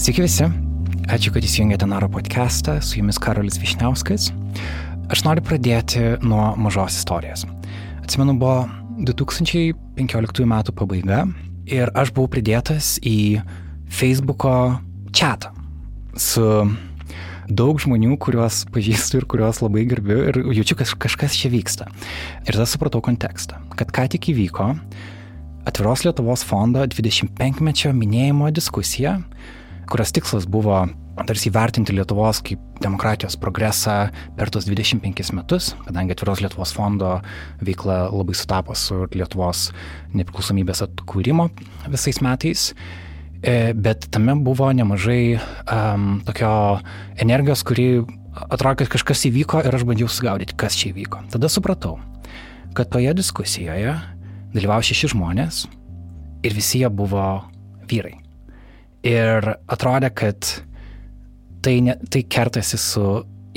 Sveiki visi, ačiū, kad įsijungėte Naro podcastą, su jumis Karolis Višniauskas. Aš noriu pradėti nuo mažos istorijos. Atsimenu, buvo 2015 metų pabaiga ir aš buvau pridėtas į Facebooko chatą su daug žmonių, kuriuos pažįstu ir kuriuos labai gerbiu ir jaučiu, kad kažkas čia vyksta. Ir tada supratau kontekstą, kad ką tik įvyko Atviros Lietuvos fondo 25-mečio minėjimo diskusija, kurios tikslas buvo tarsi įvertinti Lietuvos kaip demokratijos progresą per tos 25 metus, kadangi Atviros Lietuvos fondo veikla labai sutapo su Lietuvos nepriklausomybės atkūrimo visais metais. E, bet tame buvo nemažai um, tokio energijos, kuri atrodo, kad kažkas įvyko ir aš bandžiau sugaudyti, kas čia įvyko. Tada supratau, kad toje diskusijoje dalyvavo šeši žmonės ir visi jie buvo vyrai. Ir atrodė, kad tai, ne, tai kertasi su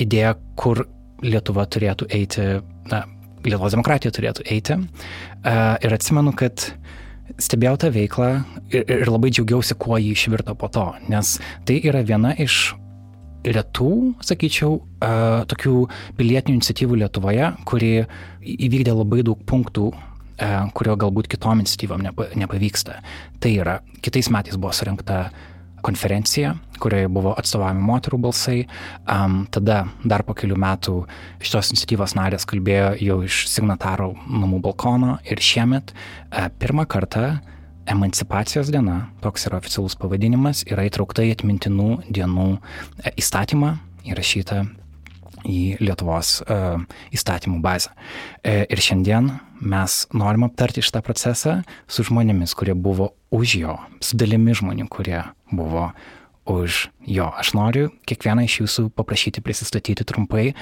idėja, kur Lietuva turėtų eiti, na, Lietuvos demokratija turėtų eiti. Uh, ir atsimenu, kad stebėjau tą veiklą ir, ir labai džiaugiausi, kuo jį išvirto po to, nes tai yra viena iš retų, sakyčiau, uh, tokių pilietinių iniciatyvų Lietuvoje, kuri įvykdė labai daug punktų E, kurio galbūt kitom iniciatyvom nepa, nepavyksta. Tai yra, kitais metais buvo surinkta konferencija, kurioje buvo atstovavimi moterų balsai. Um, tada dar po kelių metų šitos iniciatyvos narės kalbėjo jau iš signatarų namų balkono ir šiemet uh, pirmą kartą Emancipacijos diena, toks yra oficialus pavadinimas, yra įtraukta į atmintinų dienų e, įstatymą įrašyta į Lietuvos uh, įstatymų bazę. E, ir šiandien mes norim aptarti šitą procesą su žmonėmis, kurie buvo už jo, su dalimi žmonių, kurie buvo už jo. Aš noriu kiekvieną iš jūsų paprašyti prisistatyti trumpai,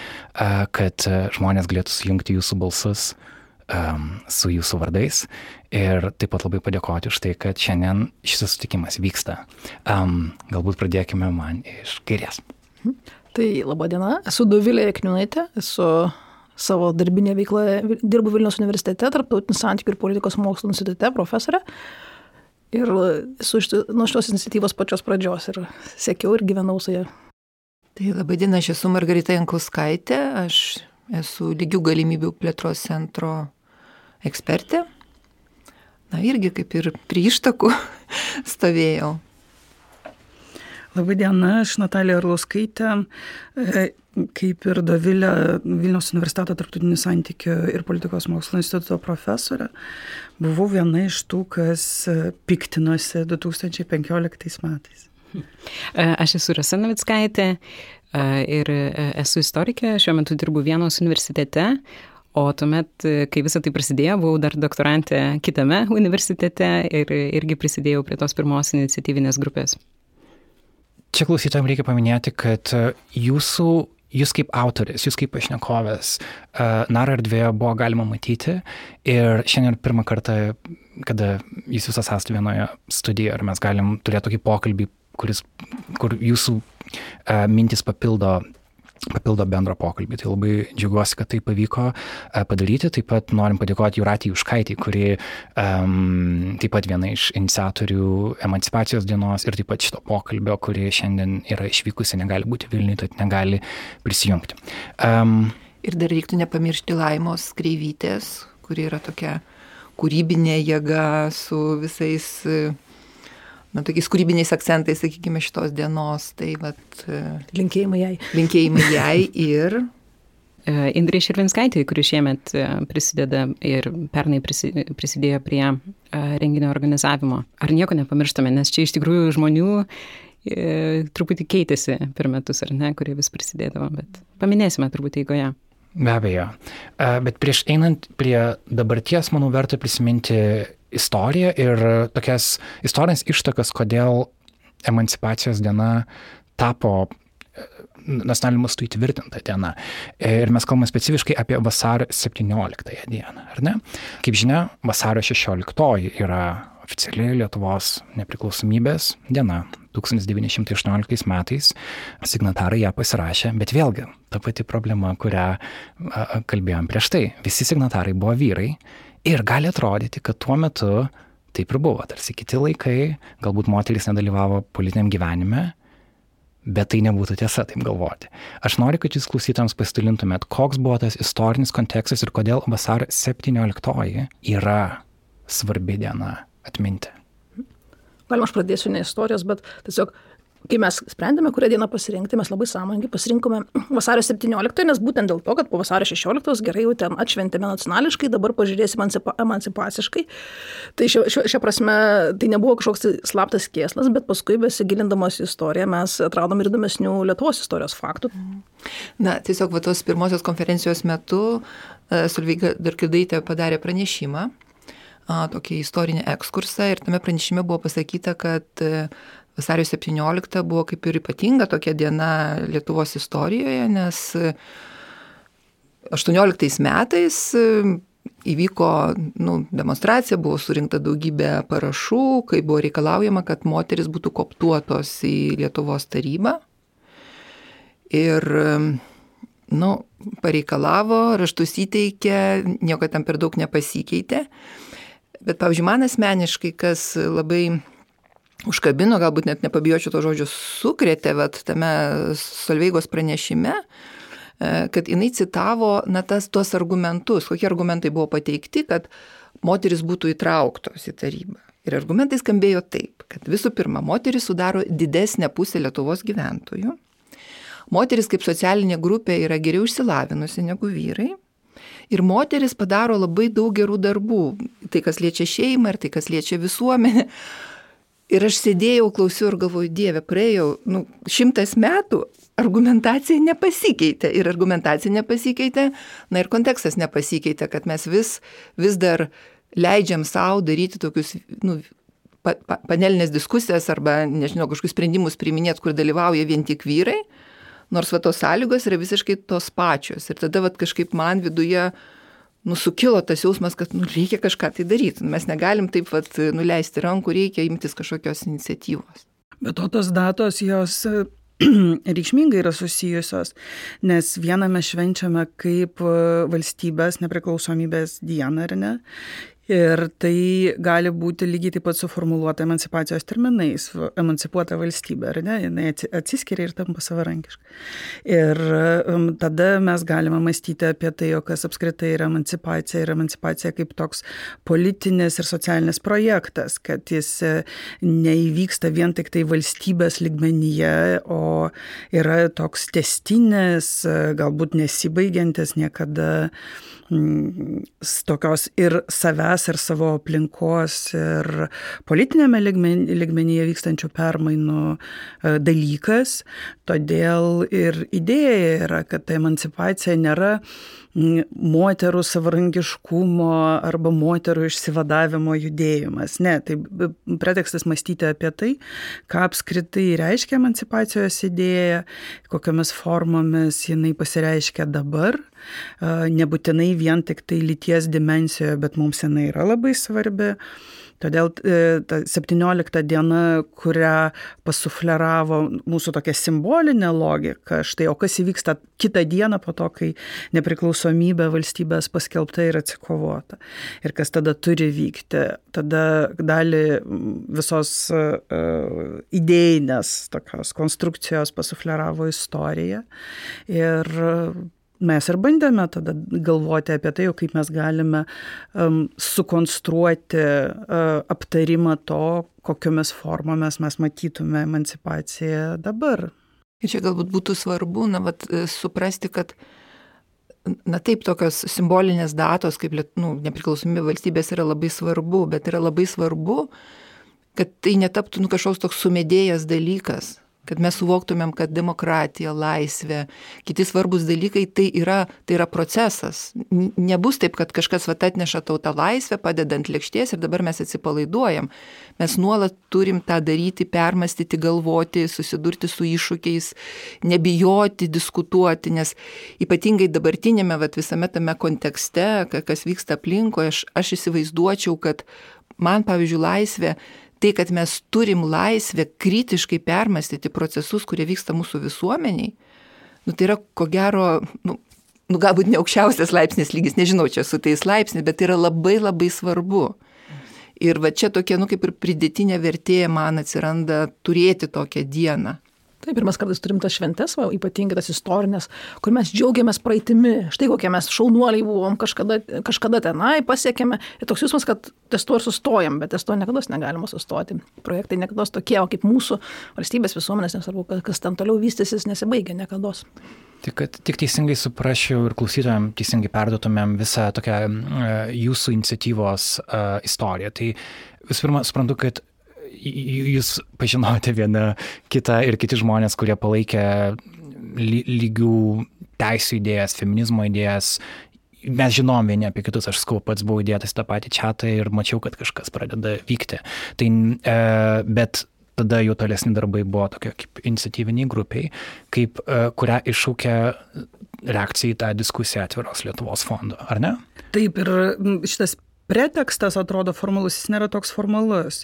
kad žmonės galėtų sujungti jūsų balsus su jūsų vardais ir taip pat labai padėkoti už tai, kad šiandien šis susitikimas vyksta. Galbūt pradėkime man iš kairės. Mhm. Tai laba diena, esu Dovilė Kniunaitė, esu savo darbinė veikla, dirbu Vilnius universitete, tarptautinių santykių ir politikos mokslo institute, profesorė. Ir esu nuo šios iniciatyvos pačios pradžios ir sekiau ir gyvenau su ją. Tai laba diena, aš esu Margarita Jankauskaitė, aš esu lygių galimybių plėtros centro ekspertė. Na irgi kaip ir prie ištakų stovėjau. Labadiena, aš Natalija Arlauskaitė, e, kaip ir Dovilė Vilniaus universiteto tarptautinių santykių ir politikos mokslo instituto profesorė. Buvau viena iš tų, kas piktinosi 2015 metais. E, aš esu Rasa Navickaitė e, ir esu istorikė, šiuo metu dirbu Vienos universitete, O tuomet, kai visą tai prasidėjo, buvau dar doktorantė kitame universitete ir irgi prisidėjau prie tos pirmos iniciatyvinės grupės. Čia klausytojams reikia paminėti, kad e, jūsų, jūs kaip autoris, jūs kaip pašnekovės, e, Naro erdvėje buvo galima matyti ir šiandien pirmą kartą, kada jūs visas esate vienoje studijoje ir mes galim turėti tokį pokalbį, kuris, kur jūsų uh, mintis papildo papildo bendrą pokalbį. Tai labai džiaugiuosi, kad tai pavyko e, padaryti. Taip pat norim padėkoti Juratį Užkaitį, kuri um, taip pat viena iš iniciatorių emancipacijos dienos ir taip pat šito pokalbio, kuri šiandien yra išvykusi, negali būti Vilniuje, tad negali prisijungti. Um, ir dar reiktų nepamiršti Laimos Kreivytės, kuri yra tokia kūrybinė jėga su visais na, tokiais kūrybiniais akcentais, sakykime, šitos dienos. Tai vat, e, linkėjimai jai. Linkėjimai jai ir. E, Indrė Širvinskaitė, kuri šiemet e, prisideda ir pernai prisidėjo prie renginio organizavimo. Ar nieko nepamirštame, nes čia iš tikrųjų žmonių truputį keitėsi per metus, ar ne, kurie vis prisidėdavo, bet paminėsime turbūt eigoje. Be abejo. Bet prieš einant prie dabarties, manau, verta prisiminti istoriją ir tokias istorinės ištakas, kodėl emancipacijos diena tapo e, nacionaliniu mastu įtvirtinta diena. Ir mes kalbame specifiškai apie vasario 17 dieną, ar ne? Kaip žinia, vasario 16 yra oficiali Lietuvos nepriklausomybės diena. 1918 metais signatarai ją pasirašė, bet vėlgi ta pati problema, kurią kalbėjom prieš tai. Visi signatarai buvo vyrai Ir gali atrodyti, kad tuo metu taip ir buvo, tarsi kiti laikai, galbūt moteris nedalyvavo politiniam gyvenime, bet tai nebūtų tiesa taip galvoti. Aš noriu, kad jūs klausytams pasidalintumėt, koks buvo tas istorinis kontekstas ir kodėl vasario 17 yra svarbi diena atminti. Galima aš pradėsiu ne istorijos, bet tiesiog kai mes sprendėme, kurią dieną pasirinkti, mes labai sąmoningai pasirinkome vasario 17, nes būtent dėl to, kad po vasario 16 gerai jau ten atšventėme nacionališkai, dabar pažiūrėsime emancipa, emancipaciškai. Tai šia, šia, šia prasme tai nebuvo kažkoks tai slaptas kėslas, bet paskui besigilindamos į istoriją mes atradom ir įdomesnių Lietuvos istorijos faktų. Na, tiesiog va tos pirmosios konferencijos metu uh, Sulvyga Darkidaitė padarė pranešimą, tokį istorinį ekskursą ir tame pranešime buvo pasakyta, kad uh, vasario 17 buvo kaip ir ypatinga tokia diena Lietuvos istorijoje, nes 18 metais įvyko nu, demonstracija, buvo surinkta daugybė parašų, kai buvo reikalaujama, kad moteris būtų koptuotos į Lietuvos tarybą. Ir, nu, pareikalavo, raštus įteikė, nieko tam per daug nepasikeitė. Bet, pavyzdžiui, man asmeniškai, kas labai užkabino, galbūt net nepabijočiau to žodžio, sukrėtė, bet tame Solveigos pranešime, e, kad jinai citavo, na, tas tuos argumentus, kokie argumentai buvo pateikti, kad moteris būtų įtrauktos į tarybą. Ir argumentai skambėjo taip, kad visų pirma, moteris sudaro didesnę pusę Lietuvos gyventojų. Moteris kaip socialinė grupė yra geriau išsilavinusi negu vyrai. Ir moteris padaro labai daug gerų darbų. Tai, kas liečia šeimą ir tai, kas liečia visuomenę. Ir aš sėdėjau, klausiau ir galvoju, Dieve, praėjau nu, šimtas metų, argumentacija nepasikeitė. Ir argumentacija nepasikeitė, na ir kontekstas nepasikeitė, kad mes vis, vis dar leidžiam savo daryti tokius nu, pa, pa, panelinės diskusijas arba, nežinau, kažkokius sprendimus priiminėti, kur dalyvauja vien tik vyrai, nors va tos sąlygos yra visiškai tos pačios. Ir tada va kažkaip man viduje nusukilo tas jausmas, kad nu, reikia kažką tai daryti. Mes negalim taip vat, nuleisti rankų, reikia imtis kažkokios iniciatyvos. Bet to tos datos jos reikšmingai yra susijusios, nes vieną mes švenčiame kaip valstybės nepriklausomybės dieną, ar ne? Ir tai gali būti lygiai taip pat suformuoluota emancipacijos terminais. Emancipuota valstybė, ar ne, jinai atsiskiria ir tampa savarankiška. Ir um, tada mes galime mąstyti apie tai, o kas apskritai yra emancipacija. Ir emancipacija kaip toks politinis ir socialinis projektas, kad jis e, neįvyksta vien tik tai valstybės ligmenyje, o yra toks testinis, e, galbūt nesibaigiantis niekada tokios ir savęs, ir savo aplinkos, ir politinėme ligmenyje vykstančių permainų e, dalykas. Todėl ir idėja yra, kad ta emancipacija nėra moterų savarankiškumo arba moterų išsivadavimo judėjimas. Ne, tai pretekstas mąstyti apie tai, ką apskritai reiškia emancipacijos idėja, kokiamis formomis jinai pasireiškia dabar. Nebūtinai vien tik tai lyties dimensijoje, bet mums jinai yra labai svarbi. Todėl e, ta 17 diena, kurią pasufleravo mūsų tokia simbolinė logika, štai o kas įvyksta kitą dieną po to, kai nepriklausomybė valstybės paskelbta ir atsikovota. Ir kas tada turi vykti. Tada dalį visos uh, idėjinės tokios konstrukcijos pasufleravo istorija. Ir mes ir bandėme tada galvoti apie tai, kaip mes galime um, sukonstruoti uh, aptarimą to, kokiomis formomis mes matytume emancipaciją dabar. Ir čia galbūt būtų svarbu, na, vat, e, suprasti, kad Na taip, tokios simbolinės datos, kaip nu, nepriklausomybė valstybės yra labai svarbu, bet yra labai svarbu, kad tai netaptų nu, kažkoks toks sumedėjęs dalykas, kad mes suvoktumėm, kad demokratija, laisvė, kiti svarbus dalykai tai yra, tai yra procesas. Nebus taip, kad kažkas vat atneša tautą laisvę, padedant lėkštės ir dabar mes atsipalaiduojam. Mes nuolat turim tą daryti, permastyti, galvoti, susidurti su iššūkiais, nebijoti, diskutuoti, nes ypatingai dabartinėme vat, visame tame kontekste, kas vyksta aplinkoje, aš, aš įsivaizduočiau, kad man, pavyzdžiui, laisvė tai, kad mes turim laisvę kritiškai permastyti procesus, kurie vyksta mūsų visuomeniai, nu, tai yra ko gero, nu, nu, galbūt ne aukščiausias laipsnis lygis, nežinau čia su tais laipsnis, bet tai yra labai labai svarbu. Ir va čia tokia, nu kaip ir pridėtinė vertė man atsiranda turėti tokią dieną. Taip, ir mes kartais turim tas šventes, va, ypatingai tas istorinės, kur mes džiaugiamės praeitimi. Štai kokie mes šaunuoliai buvom, kažkada, kažkada tenai pasiekėme. Ir toks jausmas, kad ties to ir sustojam, bet ties to niekada negalima sustoti. Projektai niekada tokie, o kaip mūsų valstybės visuomenės, nesvarbu, kas ten toliau vystysis, nesibaigia niekada. Tik, tik teisingai suprasčiau ir klausytojams teisingai perduotumėm visą tokią uh, jūsų iniciatyvos uh, istoriją. Tai visų pirma, suprantu, kad jūs pažinote vieną kitą ir kiti žmonės, kurie palaikė lygių teisų idėjas, feminizmo idėjas. Mes žinom vieni apie kitus, aš skau pats buvau įdėtas tą patį čatą ir mačiau, kad kažkas pradeda vykti. Tai, e, bet tada jau tolesni darbai buvo tokie kaip iniciatyviniai grupiai, kaip, e, kurią iššūkė reakcija į tą diskusiją atviros Lietuvos fondo, ar ne? Taip, ir šitas pretekstas atrodo formalus, jis nėra toks formalus.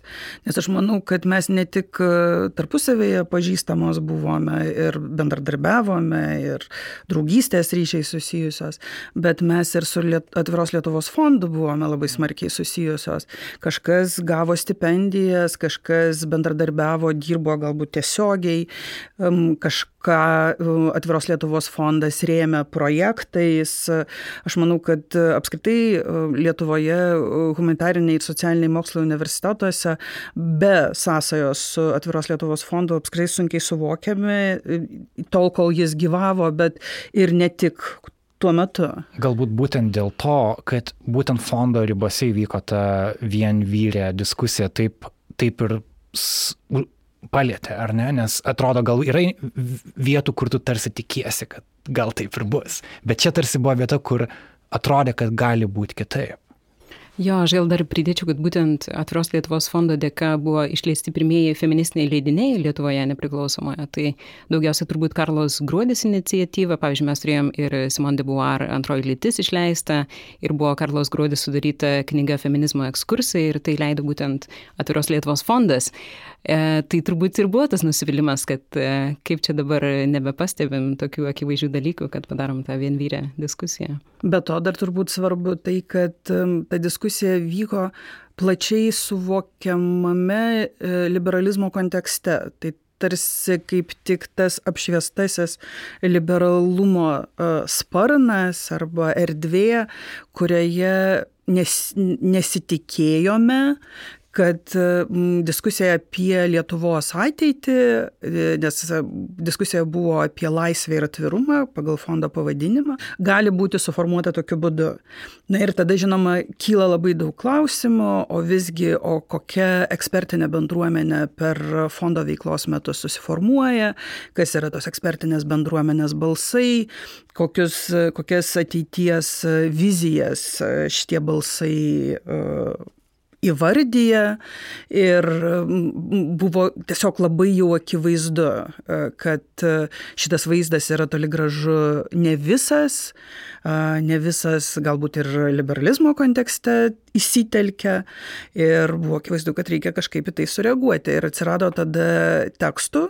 Nes aš manau, kad mes ne tik e, tarpusavėje pažįstamos buvome ir bendradarbiavome ir draugystės ryšiai susijusios, bet mes ir su Liet atviros Lietuvos fondu buvome labai smarkiai susijusios. Kažkas gavo stipendijas, kažkas bendradarbiavo, dirbo galbūt tiesiogiai, kažkas ką uh, Atviros Lietuvos fondas rėmė projektais. Aš manau, kad uh, apskritai uh, Lietuvoje humanitariniai ir socialiniai mokslo universitetuose be sąsajos su Atviros Lietuvos fondu apskritai sunkiai suvokiami, tol kol jis gyvavo, bet ir ne tik tuo metu. Galbūt būtent dėl to, kad būtent fondo ribose įvyko ta vienvyrė diskusija, taip, taip ir palietė, ar ne? Nes atrodo, gal yra vietų, kur tu tarsi tikiesi, kad gal taip ir bus. Bet čia tarsi buvo vieta, kur atrodė, kad gali būti kitaip. Jo, aš gal dar pridėčiau, kad būtent Atviros Lietuvos fondo dėka buvo išleisti pirmieji feministiniai leidiniai Lietuvoje nepriklausomoje. Tai daugiausia turbūt Karlos Gruodis iniciatyva, pavyzdžiui, mes turėjom ir Simon de Beauvoir antroji lytis išleista ir buvo Karlos Gruodis sudaryta knyga Feminizmo ekskursai ir tai leido būtent Atviros Lietuvos fondas. E, tai turbūt ir buvo tas nusivylimas, kad e, kaip čia dabar nebepastebim tokių akivaizdžių dalykų, kad padarom tą vienvyrę diskusiją. Be to dar turbūt svarbu tai, kad ta diskusija vyko plačiai suvokiamame e, liberalizmo kontekste. Tai tarsi kaip tik tas apšviestasis liberalumo sparnas arba erdvė, kurioje nes, nesitikėjome, kad diskusija apie Lietuvos ateitį, e, nes diskusija buvo apie laisvę ir atvirumą pagal fondo pavadinimą, gali būti suformuota tokiu būdu. Na ir tada, žinoma, kyla labai daug klausimų, o visgi, o kokia ekspertinė bendruomenė per fondo veiklos metu susiformuoja, kas yra tos ekspertinės bendruomenės balsai, kokius, kokias ateities vizijas šitie balsai įvardyja ir buvo tiesiog labai jau akivaizdu, e, kad e, šitas vaizdas yra toli gražu ne visas, ne visas galbūt ir liberalizmo kontekste įsitelkia ir buvo akivaizdu, kad reikia kažkaip į tai sureaguoti. Ir atsirado tada tekstų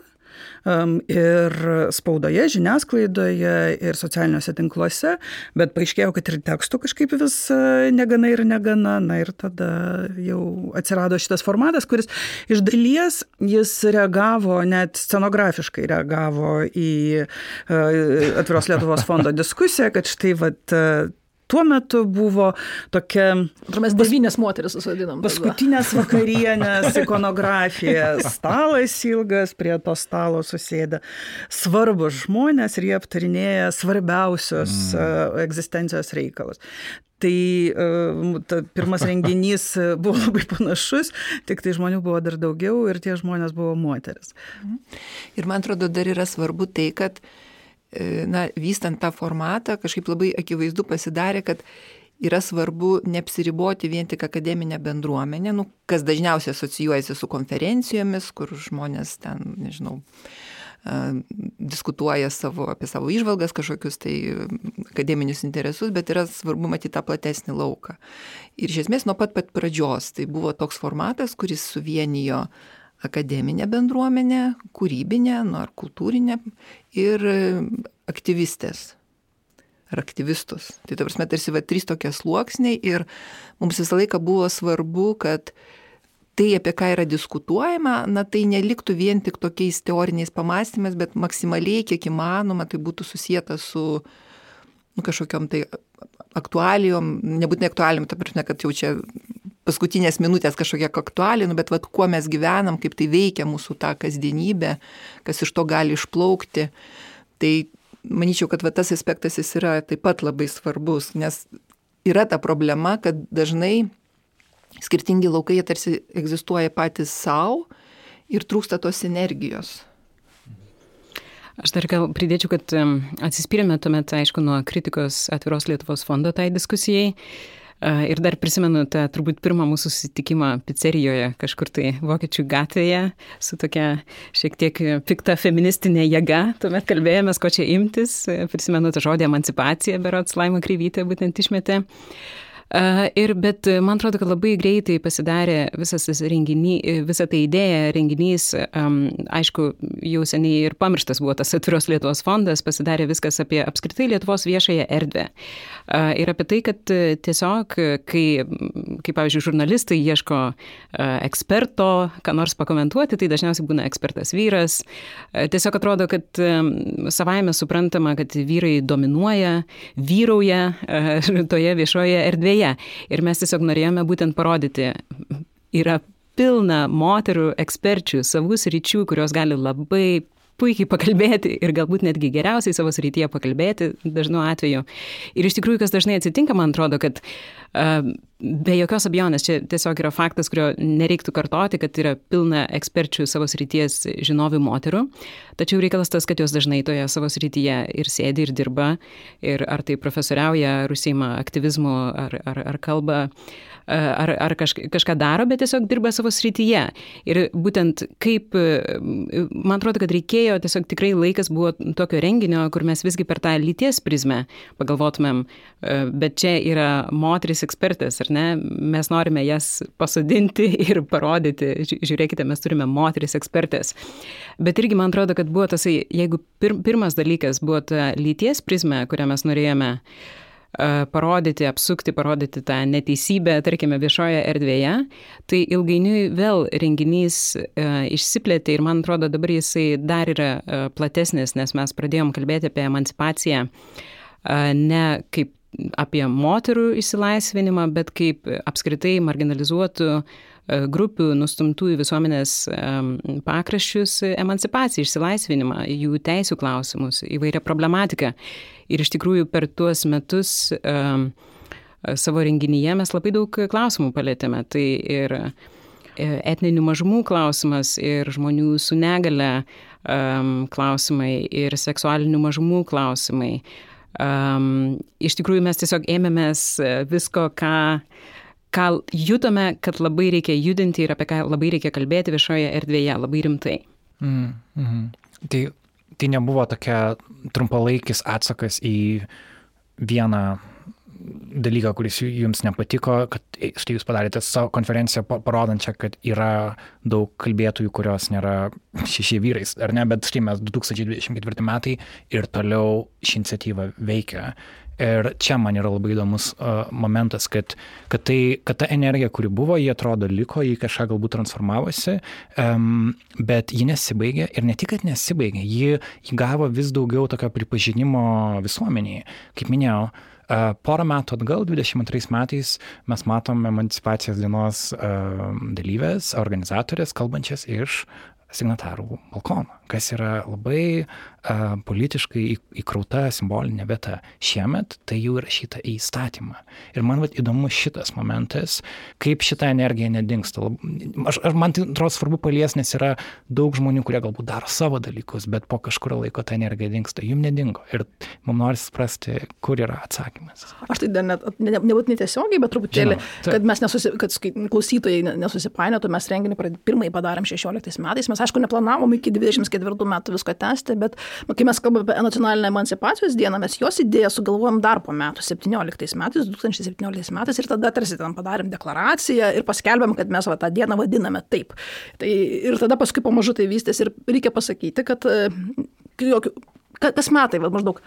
ir spaudoje, žiniasklaidoje ir socialiniuose tinkluose, bet paaiškėjo, kad ir tekstų kažkaip vis e, negana ir negana. Na ir tada jau atsirado šitas formatas, kuris iš dalies jis reagavo, net scenografiškai reagavo į e, Atviros Lietuvos fondo diskusiją, kad štai vat tuo metu buvo tokia... Ir mes devynės moteris susodinom. Paskutinės vakarienės ikonografija. Stalas ilgas, prie to stalo susėda svarbus žmonės ir jie aptarinėja svarbiausius mm. egzistencijos reikalus. Tai ta, pirmas renginys buvo labai panašus, tik tai žmonių buvo dar daugiau ir tie žmonės buvo moteris. Ir man atrodo, dar yra svarbu tai, kad uh, na, vystant tą formatą, kažkaip labai akivaizdu pasidarė, kad yra svarbu neapsiriboti vien tik akademinę bendruomenę, nu, kas dažniausiai asocijuojasi su konferencijomis, kur žmonės ten, nežinau, diskutuoja savo, apie savo išvalgas, kažkokius tai akademinius interesus, bet yra svarbu matyti tą platesnį lauką. Ir iš esmės nuo pat pat pradžios tai buvo toks formatas, kuris suvienijo uh, akademinę bendruomenę, kūrybinę, nu, ar kultūrinę ir aktyvistės. ar aktyvistus. Tai ta prasme, tarsi va trys tokie sluoksniai ir mums visą laiką buvo svarbu, kad tai, apie ką yra diskutuojama, na tai neliktų vien tik tokiais teoriniais pamastymais, bet maksimaliai, kiek įmanoma, tai būtų susijęta su nu, kažkokiam tai aktualijom, nebūtinai aktualijom, ta prasme, kad jau čia paskutinės minutės kažkokie aktualija, nu, bet vat, kuo mes gyvenam, kaip tai veikia mūsų tą kasdienybę, kas iš to gali išplaukti. Tai manyčiau, kad va, tas aspektas jis yra taip pat labai svarbus, nes yra ta problema, kad dažnai skirtingi laukai tarsi egzistuoja patys savo ir trūksta tos energijos. Aš dar gal pridėčiau, kad atsispyrėme tuomet, aišku, nuo kritikos atviros Lietuvos fondo tai diskusijai. Ir dar prisimenu tą turbūt pirmą mūsų susitikimą pizzerijoje, kažkur tai Vokiečių gatvėje, su tokia šiek tiek pikta feministinė jėga. Tuomet kalbėjomės, ko čia imtis. Prisimenu tą žodį emancipacija, berots Laima Kryvytė būtent išmetė. Uh, Ir bet man atrodo, kad labai greitai pasidarė visas tas renginys, visa ta idėja, renginys, aišku, jau seniai ir pamirštas buvo tas atviros Lietuvos fondas, pasidarė viskas apie apskritai Lietuvos viešąją erdvę. Ir apie tai, kad tiesiog, kai, kai pavyzdžiui, žurnalistai ieško eksperto, ką nors pakomentuoti, tai dažniausiai būna ekspertas vyras. Tiesiog atrodo, kad savaime suprantama, kad vyrai dominuoja, vyrauja toje viešoje erdvėje erdvėje. Ir mes tiesiog norėjome būtent parodyti, yra pilna moterų eksperčių savus ryčių, kurios gali labai puikiai pakalbėti ir galbūt netgi geriausiai savo srityje pakalbėti dažnu atveju. Ir iš tikrųjų, kas dažnai atsitinka, man atrodo, kad be jokios abejonės čia tiesiog yra faktas, kurio nereiktų kartoti, kad yra pilna eksperčių savo srities žinovių moterų, tačiau reikalas tas, kad jos dažnai toje savo srityje ir sėdi ir dirba, ir ar tai profesoriauja, ar užsima aktyvizmu, ar, ar, ar kalba. Uh, ar, ar kaž, kažką daro, bet tiesiog dirba savo srityje. Ir būtent kaip, man atrodo, kad reikėjo, tiesiog tikrai laikas buvo tokio renginio, kur mes visgi per tą lyties prizmę pagalvotumėm, e, bet čia yra moteris ekspertės, ar ne? Mes norime jas pasodinti ir parodyti, žiūrėkite, mes turime moteris ekspertės. Bet irgi man atrodo, kad buvo tasai, jeigu pir, pirmas dalykas buvo ta lyties prizmė, kurią mes norėjome parodyti, apsukti, parodyti tą neteisybę, tarkime, viešoje erdvėje, tai ilgainiui vėl renginys išsiplėtė ir man atrodo dabar jisai dar yra platesnis, nes mes pradėjom kalbėti apie emancipaciją ne kaip apie moterų išsilaisvinimą, bet kaip apskritai marginalizuotų grupių nustumtų į visuomenės pakraščius emancipaciją, išsilaisvinimą, jų teisų klausimus, įvairią problematiką. Ir iš tikrųjų per tuos metus savo renginyje mes labai daug klausimų palėtėme. Tai ir e, etninių mažumų klausimas, ir žmonių su negale klausimai, ir seksualinių mažumų klausimai. Um, iš tikrųjų mes tiesiog ėmėmės visko, ką, ką jutome, kad labai reikia judinti ir apie ką labai reikia kalbėti viešoje erdvėje, labai rimtai. Mm, mm. Tai tai nebuvo tokia trumpalaikis atsakas į vieną dalyką, kuris jums nepatiko, kad štai jūs padarėte savo konferenciją parodančią, kad yra daug kalbėtojų, kurios nėra šeši vyrais, ar ne, bet štai mes 2024 metai ir toliau ši iniciatyva veikia. Ir čia man yra labai įdomus uh, momentas, kad, kad, tai, kad ta energija, kuri buvo, jie atrodo liko, jį kažką galbūt transformavosi, um, bet ji nesibaigė ir ne tik, kad nesibaigė, ji įgavo vis daugiau tokio pripažinimo visuomeniai. Kaip minėjau, uh, porą metų atgal, 22 metais, mes matom emancipacijos dienos dalyvės, organizatorės, kalbančias iš signatarų balkono, kas yra labai a, politiškai įkrauta simbolinė vieta. Šiemet tai jau įrašyta į įstatymą. Ir man vat, įdomu šitas momentas, kaip šita energija nedingsta. Aš, aš man tai atrodo svarbu palies, nes yra daug žmonių, kurie galbūt daro savo dalykus, bet po kažkurio laiko ta energija dingsta. Jums nedingo. Ir mums nori suprasti, kur yra atsakymas. Aš tai net, ne, nebūtinai tiesiogiai, bet truputėlį, tai. kad mes nesusi, kad klausytojai nesusipainiotų, mes renginį pirmąjį padarėm 16 metais. Mes mes aišku neplanavom iki 24 metų visko tęsti, bet kai mes kalbame apie nacionalinę emancipacijos dieną, mes jos idėją sugalvojom dar po metų, 17 metais, 2017 metais ir tada tarsi ten padarėm deklaraciją ir paskelbėm, kad mes va, tą dieną vadiname taip. Tai ir tada paskui pamažu tai vystės ir reikia pasakyti, kad e, kas metai, va, maždaug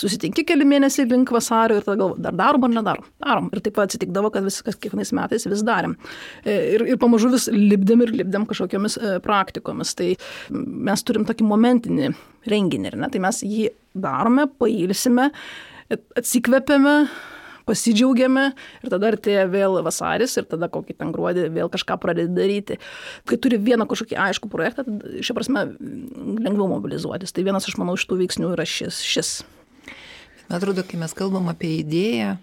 susitinki keli mėnesiai link vasario ir tada galvo, dar darom ar nedarom. Darom. Ir taip pat atsitikdavo, kad viskas kiekvienais metais vis darėm. E, ir, ir pamažu vis lipdėm ir lipdėm kažkokiamis e, praktikomis. Tai mes turim tokį momentinį renginį, ne? tai mes jį darome, pailsime, atsikvepiame, pasidžiaugiame ir tada artėja vėl vasaris ir tada kokį ten gruodį vėl kažką pradedi daryti. Kai turi vieną kažkokį aišku projektą, šia prasme lengviau mobilizuotis. Tai vienas iš mano iš tų veiksnių yra šis. šis. Man atrodo, kai mes kalbam apie idėją,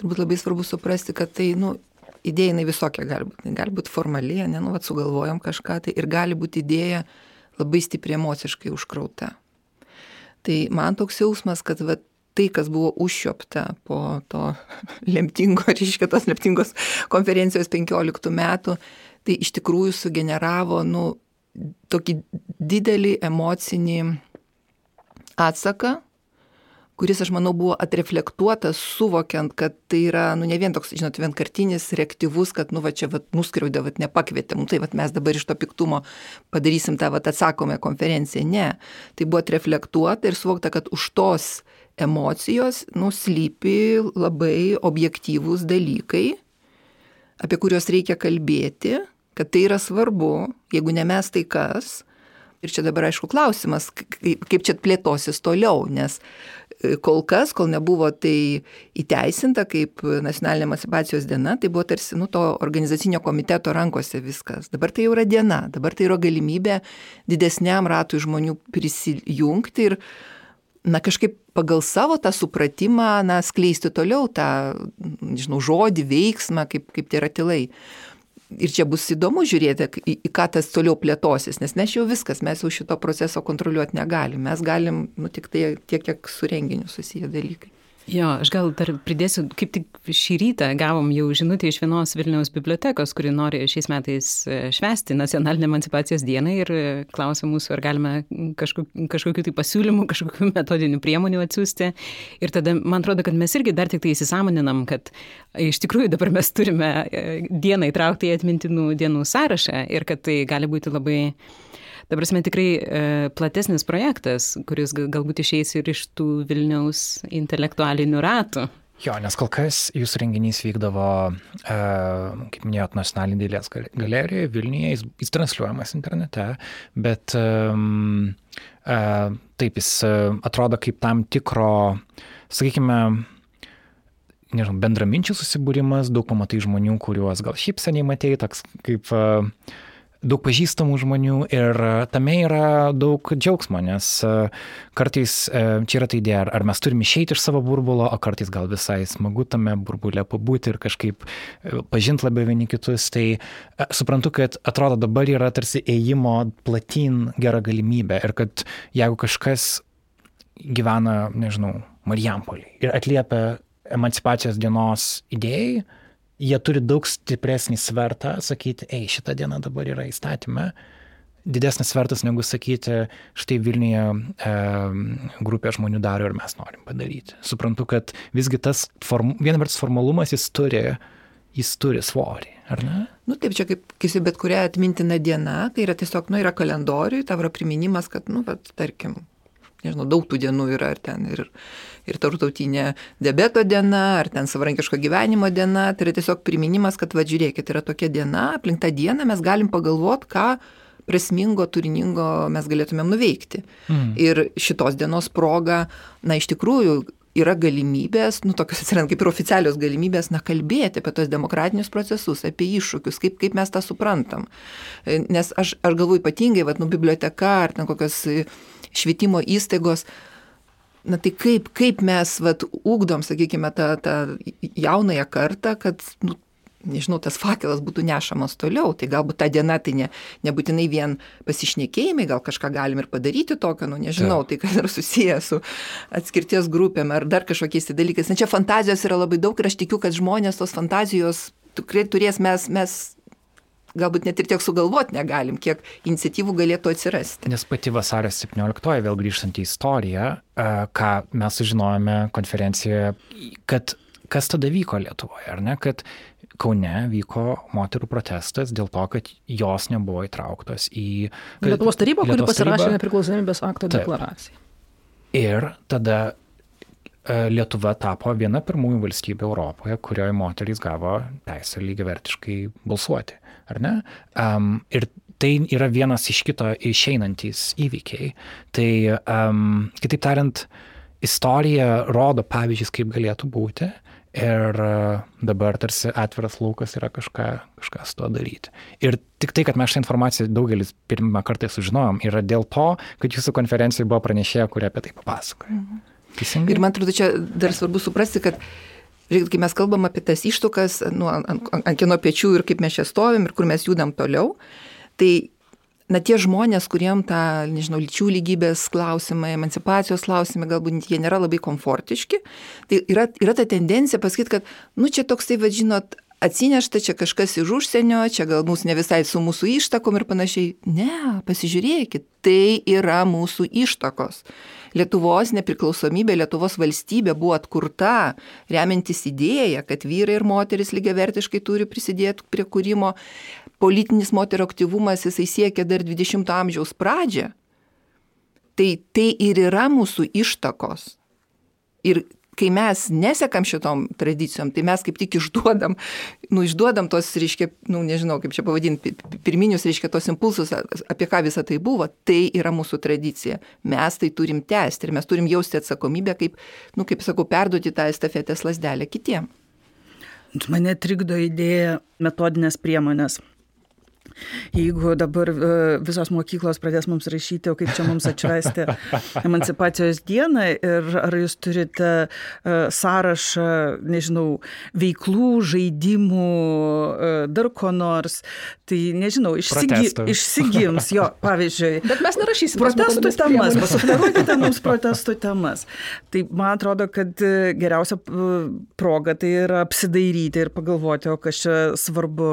turbūt labai svarbu suprasti, kad tai, nu, idėja jinai visokia gali būti. Gali būti formali, ne, nu, vat, sugalvojom kažką, tai ir gali būti idėja labai stipriai emociškai užkrauta. Tai man toks jausmas, kad vat, tai, kas buvo užšiopta po to lemtingo, reiškia tos lemtingos konferencijos 15 metų, tai iš tikrųjų sugeneravo, nu, tokį didelį emocinį atsaką, kuris, aš manau, buvo atreflektuotas, suvokiant, kad tai yra, nu, ne vien toks, žinot, vienkartinis, reaktyvus, kad, nu, va čia, va, nuskriaudė, va, nepakvietė, nu, tai, va, mes dabar iš to piktumo padarysim tą, va, atsakomą konferenciją. Ne. Tai buvo atreflektuota ir suvokta, kad už tos emocijos nuslypi labai objektyvūs dalykai, apie kuriuos reikia kalbėti, kad tai yra svarbu, jeigu ne mes, tai kas. Ir čia dabar aišku klausimas, kaip, čia plėtosis toliau, nes kol kas, kol nebuvo tai įteisinta kaip nacionalinė emancipacijos diena, tai buvo tarsi nu, to organizacinio komiteto rankose viskas. Dabar tai jau yra diena, dabar tai yra galimybė didesniam ratui žmonių prisijungti ir na kažkaip pagal savo tą supratimą, na, skleisti toliau tą, nežinau, žodį, veiksmą, kaip, kaip tie ratilai. Ir čia bus įdomu žiūrėti, į, į ką tas toliau plėtosis, nes mes jau viskas, mes jau šito proceso kontroliuoti negalim. Mes galim, nu, tik tai tiek, kiek su renginiu susiję dalykai. Jo, aš gal dar pridėsiu, kaip tik šį rytą gavom jau žinutę iš vienos Vilniaus bibliotekos, kuri nori šiais metais e, švesti nacionalinę emancipacijos dieną ir e, klausia mūsų, ar galime kažkokiu, kažkokiu tai pasiūlymu, kažkokiu metodiniu priemonių atsiųsti. Ir tada man atrodo, kad mes irgi dar tik tai įsisamoninam, kad iš tikrųjų dabar mes turime e, dieną įtraukti į atmintinų dienų sąrašą ir kad tai gali būti labai ta prasme, tikrai e, platesnis projektas, kuris galbūt išeis ir iš tų Vilniaus intelektualinių ratų. Jo, nes kol kas jūsų renginys vykdavo, e, kaip minėjot, nacionalinė dailės galerijoje Vilniuje, jis, jis transliuojamas internete, bet e, e, taip, jis e, atrodo kaip tam tikro, sakykime, nežinau, bendraminčių susibūrimas, daug pamatai žmonių, kuriuos gal šiaip seniai matėjai, toks kaip uh, daug pažįstamų žmonių ir e, tame yra daug džiaugsmo, nes e, kartais e, čia yra ta idėja, ar mes turime išeiti iš savo burbulo, o kartais gal visai smagu tame burbulė pabūti ir kažkaip pažinti labiau vieni kitus. Tai suprantu, kad atrodo dabar yra tarsi ėjimo platin gera galimybė ir kad jeigu kažkas gyvena, nežinau, Marijampolį ir atliepia emancipacijos dienos idėjai, jie turi daug stipresnį svertą sakyti, ei, šita diena dabar yra įstatymė, didesnis svertas negu sakyti, štai Vilniuje e, grupė žmonių daro ir mes norim padaryti. Suprantu, kad visgi tas, form, viena vertus formalumas jis turi, jis turi svorį, ar ne? Nu taip, čia kaip kisi bet kuria atmintina diena, tai yra tiesiog, nu, yra kalendoriui, tavo yra priminimas, kad, nu, bet, tarkim, nežinau, daug tų dienų yra ar ten ir, ir tarptautinė debeto diena, ar ten savarankiško gyvenimo diena, tai yra tiesiog priminimas, kad va žiūrėkit, yra tokia diena, aplink tą dieną mes galim pagalvoti, ką prasmingo, turiningo mes galėtumėm nuveikti. Mm. Ir šitos dienos proga, na iš tikrųjų, yra galimybės, nu tokios atsiranda kaip ir oficialios galimybės, na kalbėti apie tos demokratinius procesus, apie iššūkius, kaip, kaip mes tą suprantam. Nes aš, aš galvoju ypatingai, vad, nu, biblioteka ar ten kokios švietimo įstaigos, na tai kaip, kaip mes vat, ugdom, sakykime, tą, tą jaunąją kartą, kad, nu, nežinau, tas fakelas būtų nešamas toliau. Tai galbūt ta diena tai ne, nebūtinai vien pasišnekėjimai, gal kažką galim ir padaryti tokio, nu nežinau, ja. tai kas yra susijęs su atskirties grupėm ar dar kažkokiais tai dalykais. Na čia fantazijos yra labai daug ir aš tikiu, kad žmonės tos fantazijos tikrai turės mes, mes galbūt net ir tiek sugalvoti negalim, kiek iniciatyvų galėtų atsirasti. Nes pati vasario 17, vėl grįžtant į istoriją, e, ką mes sužinojome konferencijoje, kad kas tada vyko Lietuvoje, ar ne, kad Kaune vyko moterų protestas dėl to, kad jos nebuvo įtrauktos į... Lietuvos taryba, kuri pasirašė nepriklausomybės akto deklaraciją. Ir tada e, Lietuva tapo viena pirmųjų valstybių Europoje, kurioje moterys gavo teisę lygiavertiškai balsuoti, ar ne? Um, ir tai yra vienas iš kito išeinantys įvykiai. Tai, um, kitaip tariant, istorija rodo pavyzdžius, kaip galėtų būti. Ir dabar tarsi atviras laukas yra kažką, kažką su to daryti. Ir tik tai, kad mes šią informaciją daugelis pirmą kartą sužinojom, yra dėl to, kad jūsų konferencijai buvo pranešėja, kurie apie tai papasakoja. Mhm. Teisingai. Ir man atrodo, čia dar svarbu suprasti, kad Žiūrėkit, kai mes kalbam apie tas ištukas, nu, ant, ant, ant kieno pečių ir kaip mes čia stovim ir kur mes judam toliau, tai na tie žmonės, kuriem tą, nežinau, lyčių lygybės klausimai, emancipacijos klausimai galbūt jie nėra labai komfortiški, tai yra, yra ta tendencija pasakyti, kad, nu čia toks tai, vadžinot, atsinešta čia kažkas iš užsienio, čia gal mūsų ne visai su mūsų ištakom ir panašiai. Ne, pasižiūrėkit, tai yra mūsų ištakos. Lietuvos nepriklausomybė, Lietuvos valstybė buvo atkurta remiantis idėją, kad vyrai ir moteris lygiavertiškai turi prisidėti prie kūrimo politinis moterų aktyvumas jisai siekia dar 20-ojo amžiaus pradžią, tai tai ir yra mūsų ištakos. Ir kai mes nesekam šitom tradicijom, tai mes kaip tik išduodam, nu, išduodam tos, reiškia, nu, nežinau, kaip čia pavadinti, pirminius, reiškia, tos impulsus, apie ką visą tai buvo, tai yra mūsų tradicija. Mes tai turim tęsti ir mes turim jausti atsakomybę, kaip, nu, kaip sakau, perduoti tą estafetės lasdelę kitiem. Mane trikdo idėja metodinės priemonės. Jeigu dabar e, visos mokyklos pradės mums rašyti, o kaip čia mums atšvesti emancipacijos dieną ir ar jūs turite e, sąrašą, nežinau, veiklų, žaidimų, e, dar ko nors, tai nežinau, išsigi, išsigims jo, pavyzdžiui. Bet mes nerašysime protestų temas, pasufleruokite mums protestų temas. Tai man atrodo, kad geriausia proga tai yra apsidairyti ir pagalvoti, o kas čia svarbu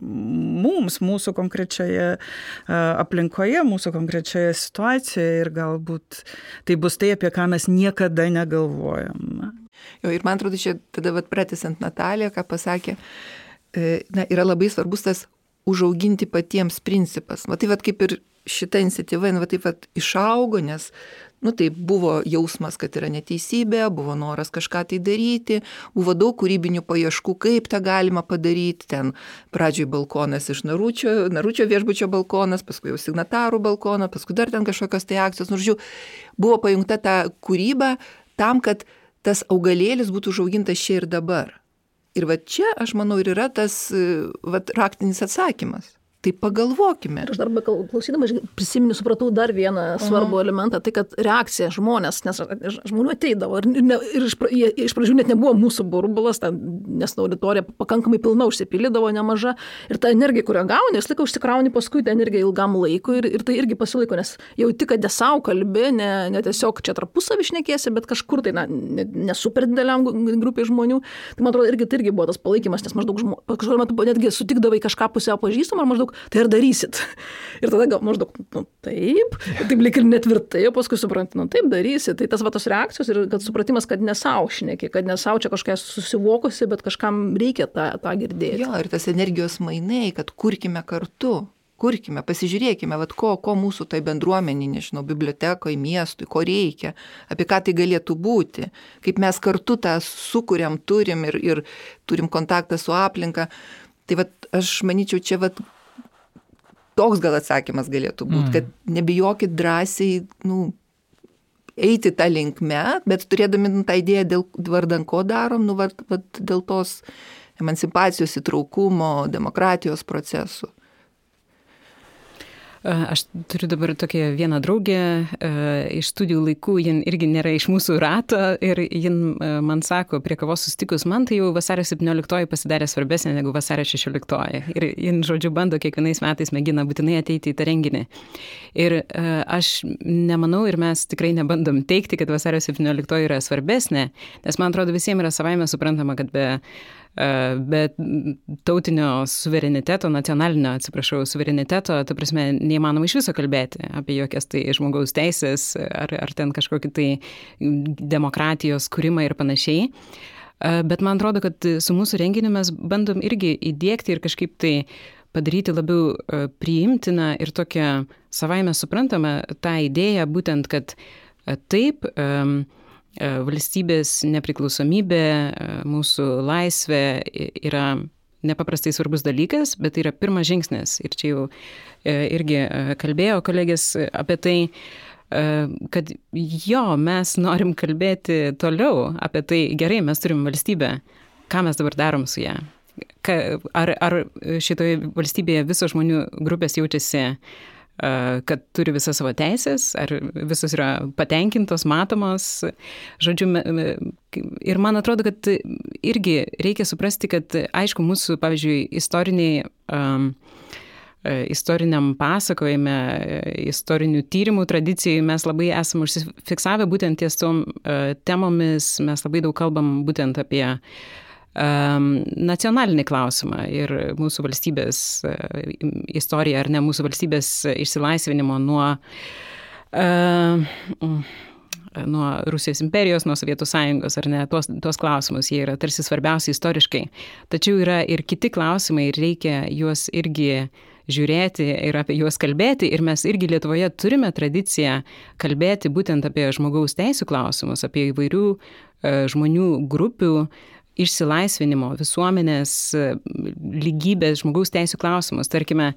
mums mums, mūsų konkrečioje aplinkoje, mūsų konkrečioje situacijoje ir galbūt tai bus tai, apie ką mes niekada negalvojam. Jo, ir man atrodo, čia tada vat pratysant Nataliją, ką pasakė, e, na, yra labai svarbus tas užauginti patiems principas. Va tai va kaip ir šita iniciatyva, va taip va išaugo, nes Nu tai buvo jausmas, kad yra neteisybė, buvo noras kažką tai daryti, buvo daug kūrybinių paieškų, kaip tą galima padaryti. Ten pradžioj balkonas iš Naručio, Naručio viešbučio balkonas, paskui jau signatarų balkoną, paskui dar ten kažkokios tai akcijos. Nors buvo pajungta ta kūryba tam, kad tas augalėlis būtų užaugintas čia ir dabar. Ir va čia, aš manau, ir yra tas va, raktinis atsakymas. Tai pagalvokime. Ir aš dar klausydama prisimenu, supratau dar vieną svarbų elementą, tai kad reakcija žmonės, nes žmonių ateidavo ir, ne, ir iš, jie, iš pradžių net nebuvo mūsų burbulas, ten, nes auditorija pakankamai pilna užsipildavo nemaža ir ta energija, kurią gauni, vis laiką užsikrauni paskui tą energiją ilgam laikui ir, ir tai irgi pasilaiko, nes jau tik, kad nesau kalbi, ne, ne tiesiog čia tarpusavį šnekėsi, bet kažkur tai, na, ne, ne super dideliam grupiai žmonių. Tai man atrodo, irgi tai irgi buvo tas palaikymas, nes maždaug kažkuriuo metu netgi sutikdavai kažką pusiau pažįstamą, ar maždaug tai ar darysit? Ir tada gal maždaug, nu taip, taip lik ir netvirtai, o paskui supranti, nu taip darysit. Tai tas va tos reakcijos ir kad supratimas, kad nesaušneki, kad nesaučia kažkokia susivokusi, bet kažkam reikia tą, tą girdėti. Jo, ir tas energijos mainai, kad kurkime kartu. Kurkime, pasižiūrėkime, vat, ko, ko mūsų tai bendruomenė, nežinau, bibliotekoje, miestui, ko reikia, apie ką tai galėtų būti, kaip mes kartu tą sukūrėm, turim ir, ir turim kontaktą su aplinka. Tai vat, aš manyčiau, čia vat, toks gal atsakymas galėtų būti, mm. kad nebijokit drąsiai, nu, eiti tą linkmę, bet turėdami nu, tą idėją, dėl vardan ko darom, nu, vart, vart, dėl tos emancipacijos įtraukumo, demokratijos procesų. Aš turiu dabar tokią vieną draugę iš studijų laikų, jin irgi nėra iš mūsų rato ir jin man sako, prie kavos sustikus, man tai jau vasario 17 pasidarė svarbesnė negu vasario 16. Ir jin, žodžiu, bando kiekvienais metais mėgina būtinai ateiti į tą renginį. Ir aš nemanau ir mes tikrai nebandom teikti, kad vasario 17 yra svarbesnė, nes man atrodo visiems yra savaime suprantama, kad be bet tautinio suvereniteto, nacionalinio, atsiprašau, suvereniteto, ta prasme, neįmanoma iš viso kalbėti apie jokias tai žmogaus teisės ar, ar ten kažkokį tai demokratijos kūrimą ir panašiai. Bet man atrodo, kad su mūsų renginiu mes bandom irgi įdėkti ir kažkaip tai padaryti labiau priimtiną ir tokią savaime suprantamą tą idėją, būtent, kad Taip, valstybės nepriklausomybė, mūsų laisvė yra nepaprastai svarbus dalykas, bet tai yra pirmas žingsnis. Ir čia jau irgi kalbėjo kolegės apie tai, kad jo, mes norim kalbėti toliau apie tai, gerai, mes turim valstybę, ką mes dabar darom su ją. Ar, ar šitoje valstybėje visos žmonių grupės jaučiasi uh, kad turi visas savo teisės, ar visos yra patenkintos, matomos. Žodžiu, ir man atrodo, kad irgi reikia suprasti, kad aišku, mūsų, pavyzdžiui, istoriniai um, istoriniam pasakojime, istorinių tyrimų tradicijai mes labai esame užsifiksavę būtent ties tom temomis, mes labai daug kalbam būtent apie uh, nacionalinį klausimą ir mūsų valstybės e, istoriją, ar ne mūsų valstybės išsilaisvinimo nuo, nuo Rusijos imperijos, nuo Sovietų sąjungos, ar ne, tuos, tuos klausimus, jie yra tarsi svarbiausi istoriškai. Tačiau yra ir kiti klausimai ir reikia juos irgi žiūrėti ir apie juos kalbėti. Ir mes irgi Lietuvoje turime tradiciją kalbėti būtent apie žmogaus teisų klausimus, apie įvairių žmonių grupių išsilaisvinimo, visuomenės lygybės, žmogaus teisų klausimus. Tarkime,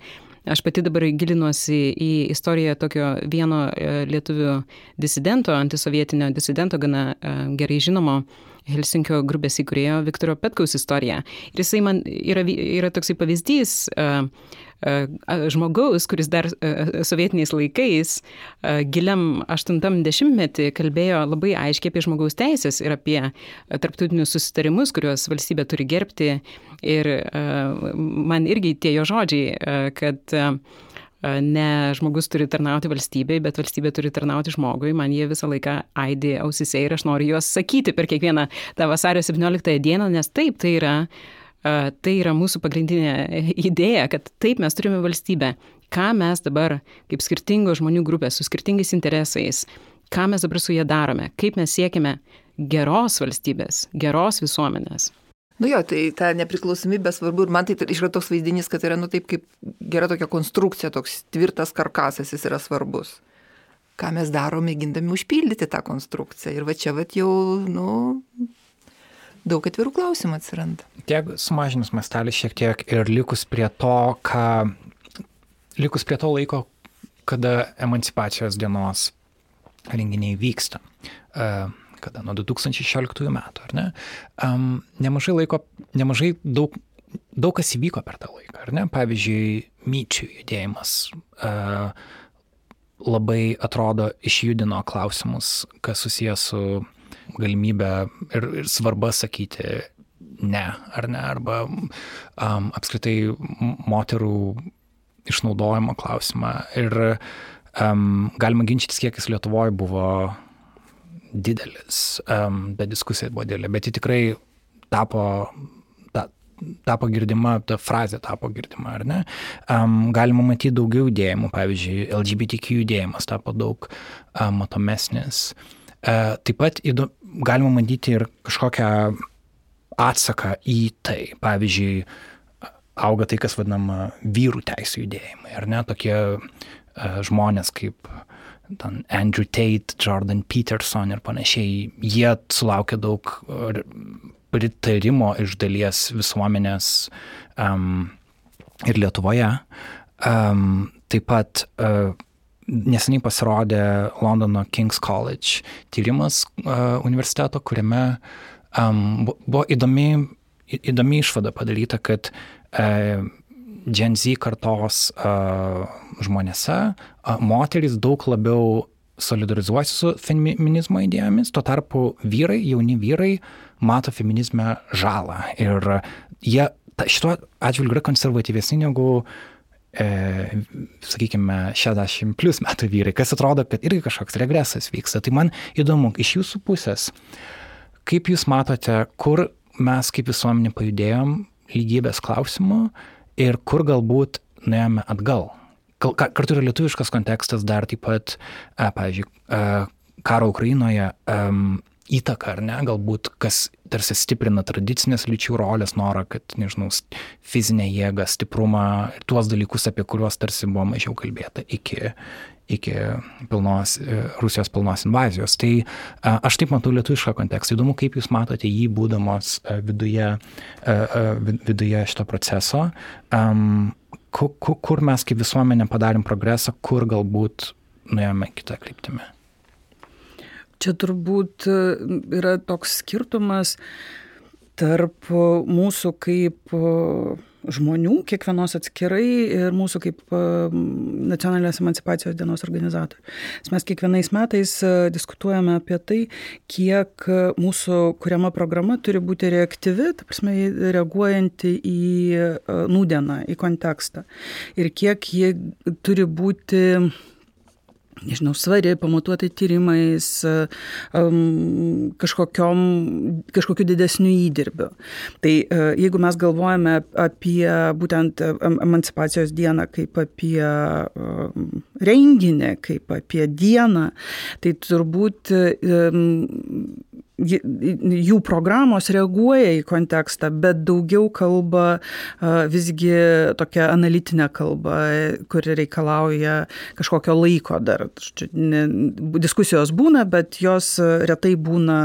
aš pati dabar gilinuosi į istoriją tokio vieno e, lietuvių disidento, antisovietinio disidento, gana e, gerai žinomo Helsinkio grupės įkūrėjo Viktoro Petkaus istoriją. Ir jisai man yra, yra toksai pavyzdys, uh, žmogaus, kuris dar sovietiniais laikais, giliam 80-metį kalbėjo labai aiškiai apie žmogaus teisės ir apie tarptautinius susitarimus, kuriuos valstybė turi gerbti. Ir man irgi tie jo žodžiai, kad ne žmogus turi tarnauti valstybei, bet valstybė turi tarnauti žmogui. Man jie visą laiką aidė ausise ir aš noriu juos sakyti per kiekvieną tą vasario 17 dieną, nes taip tai yra tai yra mūsų pagrindinė idėja, kad taip mes turime valstybę. Ką mes dabar, kaip skirtingos žmonių grupės, su skirtingais interesais, ką mes dabar su jie darome, kaip mes siekime geros valstybės, geros visuomenės. Nu jo, tai ta nepriklausomybė svarbu ir man tai yra toks vaizdinys, kad yra, nu taip kaip gera tokia konstrukcija, toks tvirtas karkasas jis yra svarbus. Ką mes darome, mėgindami užpildyti tą konstrukciją. Ir va čia va jau, nu, daug atvirų klausimų atsiranda. Tiek sumažinus mastelį šiek tiek ir likus prie to, ką, likus prie to laiko, kada emancipacijos dienos renginiai vyksta. Uh, kada nuo 2016 metų, ar ne? Nemažai laiko, nemažai daug, daug kas įvyko per tą laiką, ar ne? Pavyzdžiui, myčių judėjimas uh, labai atrodo išjudino klausimus, kas susijęs su galimybę ir, ir svarba sakyti ne ar ne, arba um, apskritai moterų išnaudojimo klausimą. Ir um, galima ginčytis, kiek jis Lietuvoje buvo didelis, um, bet diskusija buvo didelė, bet ji tikrai tapo ta, tapo girdima, ta frazė tapo girdima, ar ne? Um, galima matyti daugiau judėjimų, pavyzdžiui, LGBTQ judėjimas tapo daug um, matomesnis. Uh, taip pat įdomu, galima matyti ir kažkokią atsaką į tai. Pavyzdžiui, auga tai, kas vadinama vyrų teisų judėjimai, ar ne, tokie uh, žmonės kaip ten Andrew Tate, Jordan Peterson ir panašiai, jie sulaukia daug pritarimo iš dalies visuomenės um, ir Lietuvoje. Um, taip pat uh, neseniai pasirodė Londono King's College tyrimas uh, universiteto, kuriame um, buvo įdomi, įdomi išvada padaryta, kad uh, Gen Z kartos uh, žmonėse uh, moteris daug labiau solidarizuojasi su feminizmo idėjomis, tuo tarpu vyrai, jauni vyrai, mato feminizme žalą. Ir jie šituo atžvilgiu yra konservatyvesni negu uh, e, sakykime, 60 plus metų vyrai, kas atrodo, kad irgi kažkoks regresas vyksta. Tai man įdomu, iš jūsų pusės, kaip jūs matote, kur mes kaip visuomenė pajudėjom lygybės klausimu ir kur galbūt nuėjome atgal. Kartu yra lietuviškas kontekstas dar taip pat, e, pavyzdžiui, e, karo Ukrainoje, įtaką, ar ne, galbūt kas tarsi stiprina tradicinės lyčių rolės, norą, kad, nežinau, fizinę jėgą, stiprumą, tuos dalykus, apie kuriuos tarsi buvo mažiau kalbėta iki, iki pilnos, e, Rusijos pilnos invazijos. Tai aš taip matau lietuvišką kontekstą. Įdomu, kaip jūs matote jį būdamos viduje, viduje šito proceso. Kur mes kaip visuomenė padarėm progresą, kur galbūt nuėjome kitą kryptimį. Čia turbūt e, yra toks skirtumas tarp mūsų kaip e, žmonių, kiekvienos atskirai ir mūsų kaip e, nacionalinės emancipacijos dienos organizatorių. Mes kiekvienais metais diskutuojame apie tai, kiek mūsų kuriama programa turi būti reaktyvi, ta prasme, reaguojanti į nūdieną, į kontekstą. Ir kiek ji turi būti nežinau, svari, pamatuota tyrimais, kažkokiu didesniu įdirbiu. Tai uh, jeigu mes galvojame apie būtent emancipacijos dieną kaip apie renginį, kaip apie dieną, tai turbūt jų programos reaguoja į kontekstą, bet daugiau kalba visgi tokia analitinė kalba, kuri reikalauja kažkokio laiko dar. Diskusijos būna, bet jos retai būna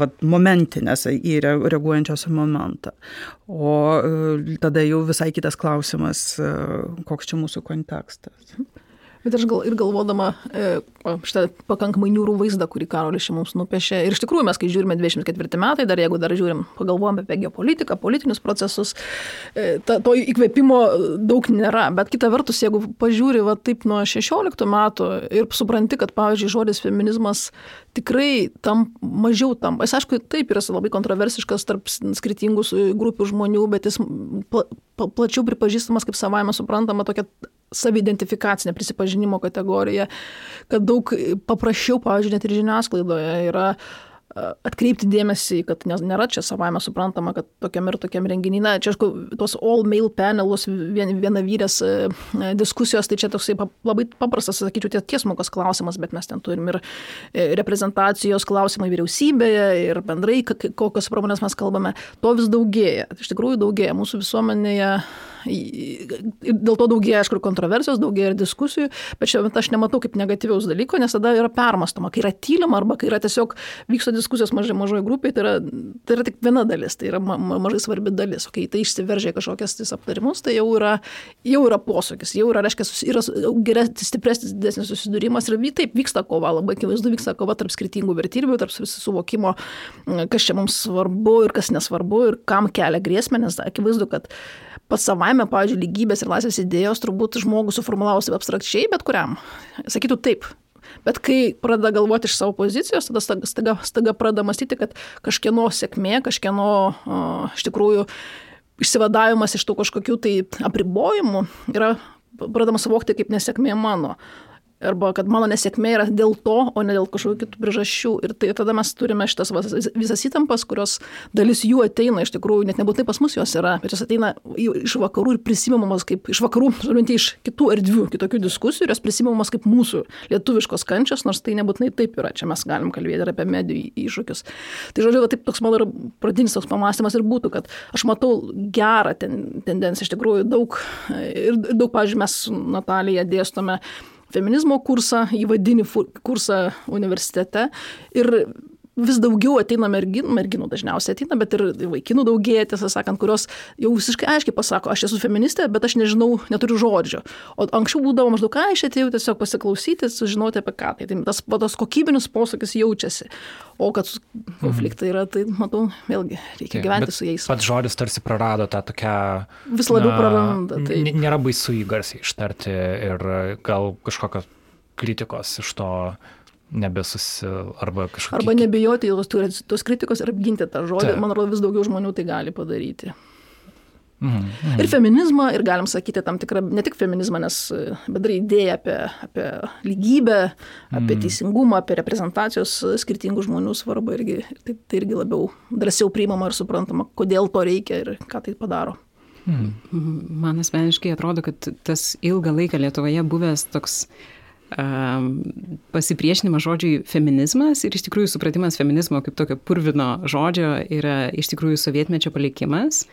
vat, momentinės į reaguojančios momentą. O e, tada jau visai kitas klausimas, e, koks čia mūsų kontekstas. Bet aš gal ir galvodama e, šitą pakankamai niūrų vaizdą, kurį Karolis čia mums nupiešė. Ir iš tikrųjų mes, kai žiūrime 24 metai, dar jeigu dar žiūrim, pagalvojame apie geopolitiką, politinius procesus, e, ta, to įkvėpimo daug nėra. Bet kita vertus, jeigu pažiūri va, taip nuo 16 metų ir supranti, kad, pavyzdžiui, žodis feminizmas tikrai tam mažiau tam. Jis, aišku, taip yra labai kontroversiškas tarp skirtingų grupių žmonių, bet jis pla, pla, plačiau pripažįstamas kaip savaime suprantama tokia saviidentifikacinė prisipažinimo kategorija, kad daug paprasčiau, pavyzdžiui, net ir žiniasklaidoje yra atkreipti dėmesį, kad nėra čia savame suprantama, kad tokiam ir tokiam renginiai, na, čia, aišku, tos all mail panelus, vien, viena vyrės e, diskusijos, tai čia toksai labai paprastas, sakyčiau, tiesmukas klausimas, bet mes ten turim ir e, reprezentacijos klausimai vyriausybėje ir bendrai, kokios pramonės mes kalbame, to vis daugėja, iš tikrųjų daugėja mūsų visuomenėje dėl to daugėja, aišku, kontroversijos, daugėja ir diskusijų, bet šiuo metu aš nematau kaip negatyviaus dalyko, nes tada yra permastoma, kai yra tylima arba kai yra tiesiog vyksta diskusijos mažai mažoje grupėje, tai yra, tai yra tik viena dalis, tai yra ma mažai svarbi dalis, o kai tai išsiveržia kažkokias tais aptarimus, tai jau yra, jau yra posūkis, jau yra, reiškia, yra geresnis, stipresnis, didesnis susidūrimas ir taip vyksta kova, labai akivaizdu vyksta kova tarp skirtingų vertybių, tarp suvokimo, kas čia mums svarbu ir kas nesvarbu ir kam kelia grėsmę, nes akivaizdu, kad pats savaime, pavyzdžiui, lygybės ir laisvės idėjos turbūt žmogus suformulavus abstrakčiai, bet kuriam. Sakytų taip. Bet kai pradeda galvoti iš savo pozicijos, tada staga, staga, staga pradeda mąstyti, kad kažkieno sėkmė, kažkieno o, iš tikrųjų išsivadavimas iš tų kažkokių tai apribojimų yra pradama suvokti kaip nesėkmė mano arba kad mano nesėkmė yra dėl to, o ne dėl kažkokių kitų priežasčių. Ir tai tada mes turime šitas visas įtampas, kurios dalis jų ateina iš tikrųjų, net nebūtinai pas mus jos yra, bet jos ateina iš vakarų ir prisimamos kaip iš vakarų, žinot, iš kitų erdvių, kitokių diskusijų ir jos prisimamos kaip mūsų lietuviškos kančios, nors tai nebūtinai taip yra. Čia mes galim kalbėti ir apie medijų iššūkius. Tai žodžiu, va, taip toks mano pradinis toks pamastymas ir būtų, kad aš matau gerą ten, tendenciją, iš tikrųjų daug, ir daug, pavyzdžiui, mes Natalija dėstome feminizmo kursą, įvadinį kursą universitete. Ir vis daugiau ateina merginų, merginų dažniausiai ateina, bet ir vaikinų daugėja, tiesą sakant, kurios jau visiškai aiškiai pasako, aš esu feministė, bet aš nežinau, neturiu žodžio. O anksčiau būdavo maždaug, ką aš atėjau tiesiog pasiklausyti, sužinoti apie ką. Tai, tai tas, tas kokybinis posūkis jaučiasi. O kad konfliktai yra, tai matau, vėlgi, reikia tai, gyventi su jais. Pats žodis tarsi prarado tą tokią... Vis labiau na, praranda. Tai... Nėra baisu jį garsiai ištarti ir gal kažkokios kritikos iš to nebesusi arba kažkokia. Arba nebijoti tos, tos kritikos ir apginti tą žodį. Taip. Man atrodo, vis daugiau žmonių tai gali padaryti. Mhm, mhm. Ir feminizmą, ir galim sakyti tam tikrą, ne tik feminizmą, nes bendrai idėja apie, apie lygybę, apie mhm. teisingumą, apie reprezentacijos skirtingų žmonių svarbą irgi, tai, tai irgi labiau drąsiau priimama ir suprantama, kodėl to reikia ir ką tai padaro. Mhm. Man asmeniškai atrodo, kad tas ilgą laiką Lietuvoje buvęs toks uh, pasipriešinimas žodžiui feminizmas ir iš tikrųjų supratimas feminizmo kaip tokio purvino žodžio yra iš tikrųjų sovietmečio palikimas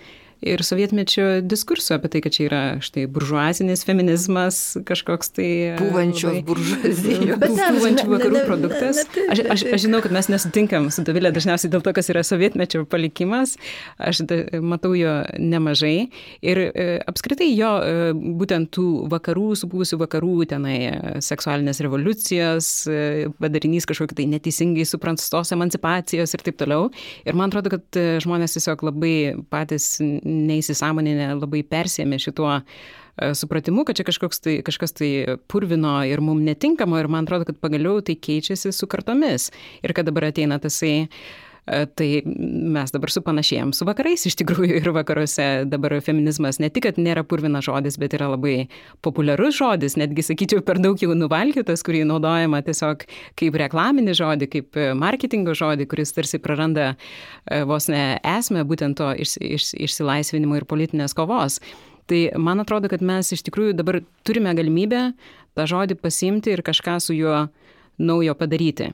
ir sovietmečio diskurso apie tai, kad čia yra štai buržuazinis feminizmas, kažkoks tai... Pūvančios buržuazijos. Pūvančių vakarų produktas. Aš, aš, aš žinau, kad mes nesutinkam su Davilė dažniausiai dėl to, kas yra sovietmečio palikimas. Aš da, matau jo nemažai. Ir e, apskritai jo e, būtent tų vakarų, supuvusių vakarų tenai e, seksualinės revoliucijos, e, padarinys kažkokia tai neteisingai suprantos emancipacijos ir taip toliau. Ir man atrodo, kad e, žmonės tiesiog labai patys neįsisamoninę labai persėmė šituo e, supratimu, kad čia tai, kažkas tai purvino ir mums netinkamo ir man atrodo, kad pagaliau tai keičiasi su kartomis. Ir kad dabar ateina tasai e, Tai mes dabar supanašėjom su vakarais iš tikrųjų ir vakaruose dabar feminizmas ne tik, kad nėra purvinas žodis, bet yra labai populiarus žodis, netgi sakyčiau per daug jau nuvalkytas, kurį naudojama tiesiog kaip reklaminį žodį, kaip marketingo žodį, kuris tarsi praranda E, vos ne esmę būtent to iš, iš, išsilaisvinimo ir politinės kovos. Tai man atrodo, kad mes iš tikrųjų dabar turime galimybę tą žodį pasimti ir kažką su juo naujo padaryti.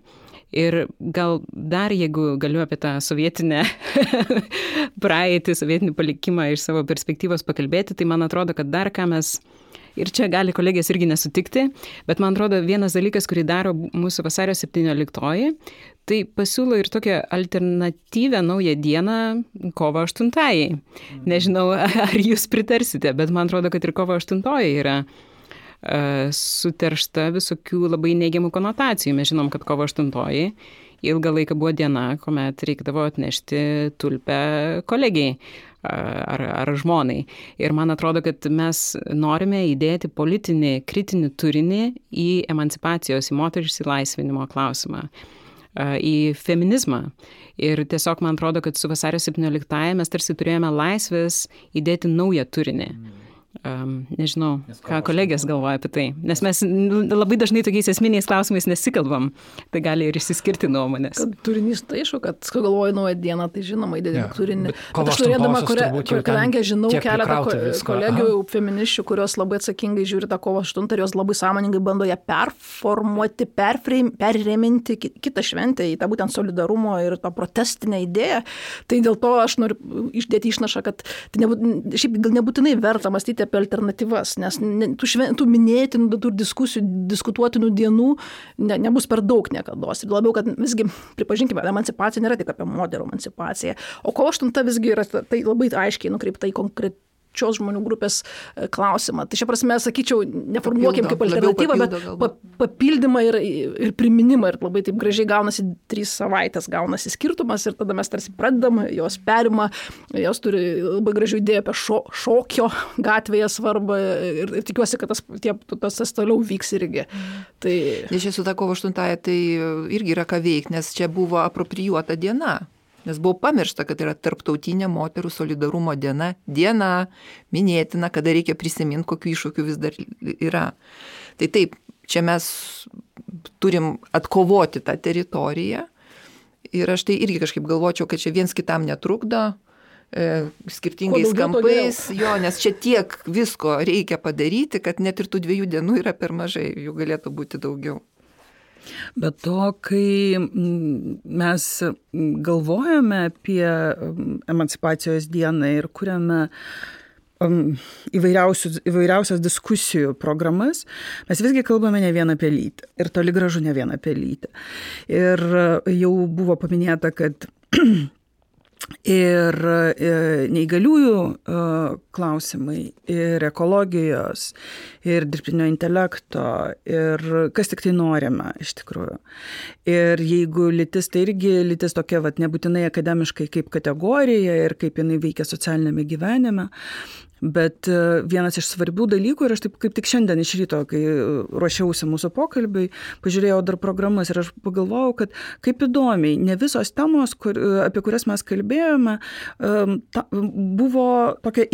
Ir gal dar, jeigu galiu apie tą sovietinę praeitį, sovietinį palikimą iš savo perspektyvos pakalbėti, tai man atrodo, kad dar ką mes ir čia gali kolegės irgi nesutikti, bet man atrodo vienas dalykas, kurį daro mūsų vasario 17, tai pasiūlo ir tokią alternatyvę naują dieną kovo 8. Nežinau, ar jūs pritarsite, bet man atrodo, kad ir kovo 8 yra suteršta visokių labai neigiamų konotacijų. Mes žinom, kad kovo 8 ilgą laiką buvo diena, kuomet reikdavo atnešti tulpę kolegijai ar, ar žmonai. Ir man atrodo, kad mes norime įdėti politinį, kritinį turinį į emancipacijos, į moterų išsilaisvinimo klausimą į feminizmą. Ir tiesiog man atrodo, kad su vasario 17-ąją mes tarsi turėjome laisvės įdėti naują turinį. Mm Um, nežinau, ką kolegės galvoja apie tai. Nes mes labai dažnai tokiais esminiais klausimais nesikalbam. Tai gali ir išsiskirti nuomonės. Kad turinys tai aišku, kad galvoju naują dieną, tai žinoma, įdėti yeah. turinį. Bet aš turėdama, kadangi žinau keletą ko, kolegių Aha. feminiščių, kurios labai atsakingai žiūri tą kovo 8 ir jos labai sąmoningai bando ją performuoti, perreminti kitą šventę į tą būtent solidarumo ir tą protestinę idėją. Tai dėl to aš noriu išdėti išnašą, kad tai nebūt, šiaip gal nebūtinai verta mąstyti apie alternatyvas, nes ne, tų, šven, tų minėtinų, tų diskusijų, diskutuotinų dienų ne, nebus per daug niekada. Ir labiau, kad visgi, pripažinkime, emancipacija nėra tik apie moterų emancipaciją, o kovo aštunta visgi yra tai labai aiškiai nukreipta į konkretų šios žmonių grupės e, klausimą. Tai šia prasme, sakyčiau, neformuokim kaip alternatyvą, bet pa, papildymą ir, ir priminimą. Ir labai taip gražiai gaunasi trys savaitės, gaunasi skirtumas ir tada mes tarsi pradedam, jos perima, jos turi labai gražių idėjų apie šo, šokio gatvėje svarbą ir, ir tikiuosi, kad tas, tie, tas, tas toliau vyks irgi. Tai... Nes čia su ta kovo 8 tai irgi yra ką veikti, nes čia buvo aproprijuota diena. Nes buvo pamiršta, kad yra tarptautinė moterų solidarumo diena, diena minėtina, kada reikia prisiminti, kokiu iššūkiu vis dar yra. Tai taip, čia mes turim atkovoti tą teritoriją ir aš tai irgi kažkaip galvočiau, kad čia viens kitam netrukdo, e, skirtingais kampais, jo, nes čia tiek visko reikia padaryti, kad net ir tų dviejų dienų yra per mažai, jų galėtų būti daugiau. Bet to, kai mes galvojame apie emancipacijos dieną ir kuriame įvairiausias diskusijų programas, mes visgi kalbame ne vien apie lytį. Ir toli gražu ne vien apie lytį. Ir jau buvo paminėta, kad ir e, neįgaliųjų e, klausimai, ir ekologijos, ir dirbtinio intelekto, ir kas tik tai norime iš tikrųjų. Ir jeigu lytis, tai irgi lytis tokia, vat, nebūtinai akademiškai kaip kategorija ir kaip jinai veikia socialinėme gyvenime, Bet e, vienas iš svarbių dalykų, ir aš taip kaip tik šiandien iš ryto, kai e, ruošiausi mūsų pokalbiui, pažiūrėjau dar programas ir aš pagalvojau, kad kaip įdomiai, ne visos temos, kur, e, apie kurias mes kalbėjome, ta, buvo tokia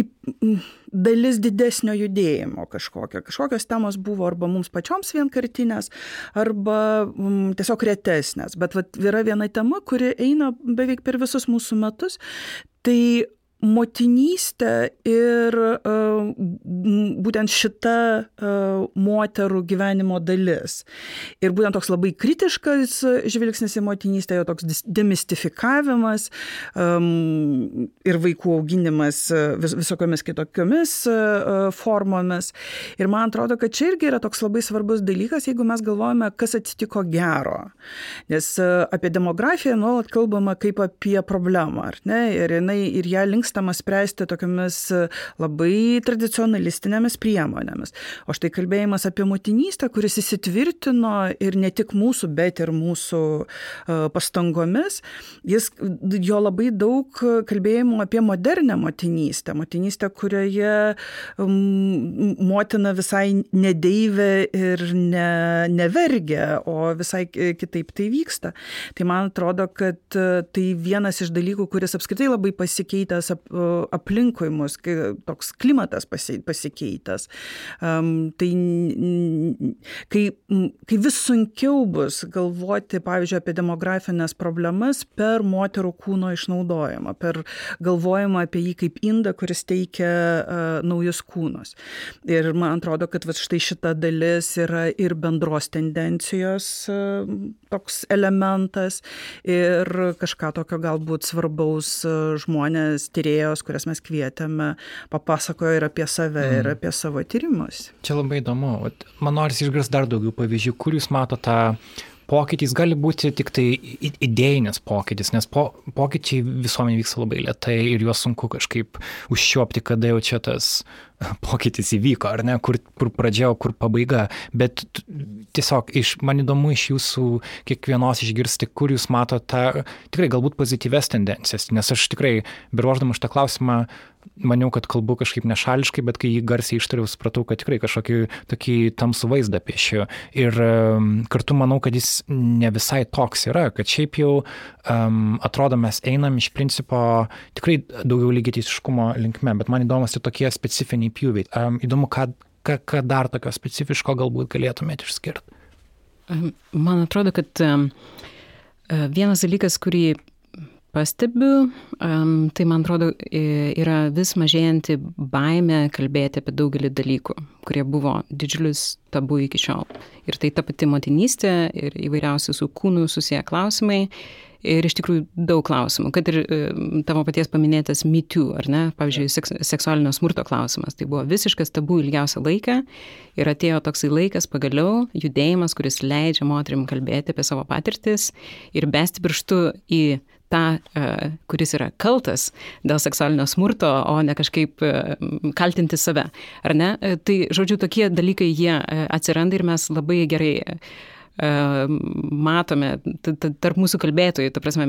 dalis didesnio judėjimo kažkokio. Kažkokios temos buvo arba mums pačioms vienkartinės, arba m, tiesiog retesnės. Bet vat, yra viena tema, kuri eina beveik per visus mūsų metus. Tai motinystė ir būtent šita moterų gyvenimo dalis. Ir būtent toks labai kritiškas žvilgsnis į motinystę, jo toks demistifikavimas ir vaikų auginimas vis, visokiamis kitokiomis formomis. Ir man atrodo, kad čia irgi yra toks labai svarbus dalykas, jeigu mes galvojame, kas atsitiko gero. Nes apie demografiją nuolat kalbama kaip apie problemą, ar ne? Ir, jinai, ir ją linkstama spręsti tokiamis labai tradicionalistinėmis priemonėmis. O štai kalbėjimas apie motinystę, kuris įsitvirtino ir ne tik mūsų, bet ir mūsų pastangomis, jis, jo labai daug kalbėjimų apie modernę motinystę. Motinystę, kurioje motina visai nedeivė ir ne, nevergia, o visai kitaip tai vyksta. Tai man atrodo, kad tai vienas iš dalykų, kuris apskritai labai pasikeitęs aplinkui mus, toks klimatas pasikeitęs. Tai kai, kai vis sunkiau bus galvoti, pavyzdžiui, apie demografinės problemas per moterų kūno išnaudojimą, per galvojimą apie jį kaip indą, kuris teikia naujus kūnus. Ir man atrodo, kad štai šita dalis yra ir bendros tendencijos toks elementas ir kažką tokio galbūt svarbaus žmonės, tyrėjos, kurias mes kvietėme, papasakojo ir apie save, mm. ir apie savo tyrimus. Čia labai įdomu. Man norisi išgirsti dar daugiau pavyzdžių, kur jūs matote tą pokytis gali būti tik tai idėjinis pokytis, nes po, pokyčiai visuomenė vyksta labai lietai ir juos sunku kažkaip užčiuopti, kada jau čia tas pokytis įvyko, ar ne, kur, kur pradžia, kur pabaiga. Bet tiesiog iš, man įdomu iš jūsų kiekvienos išgirsti, kur jūs matote tą tikrai galbūt pozityves tendencijas, nes aš tikrai, beruoždama šitą klausimą, maniau, kad kalbu kažkaip nešališkai, bet kai jį garsiai ištariau, supratau, kad tikrai kažkokį tokį tamsų vaizdą piešiu. Ir um, kartu manau, kad jis ne visai toks yra, kad šiaip jau um, atrodo mes einam iš principo tikrai daugiau lygiteisiškumo linkme, bet man įdomus ir tokie specifiniai pjūviai. Um, įdomu, ką, ką, ką dar tokio specifiško galbūt galėtumėte išskirti. Man atrodo, kad um, vienas dalykas, kurį pastebiu, tai man atrodo yra vis mažėjanti baime kalbėti apie daugelį dalykų, kurie buvo didžiulis tabu iki šiol. Ir tai ta pati motinystė ir įvairiausi su kūnu susiję klausimai. Ir iš tikrųjų daug klausimų, kad ir tavo paties paminėtas MeToo, ar ne, pavyzdžiui, seks, seksualinio smurto klausimas, tai buvo visiškas tabu ilgiausią laiką ir atėjo toksai laikas pagaliau, judėjimas, kuris leidžia moterim kalbėti apie savo patirtis ir besti pirštu į tą, e, kuris yra kaltas dėl seksualinio smurto, o ne kažkaip e, kaltinti save. Ar ne? E, tai, žodžiu, tokie dalykai jie atsiranda ir mes labai gerai matome tarp mūsų kalbėtojų, ta prasme,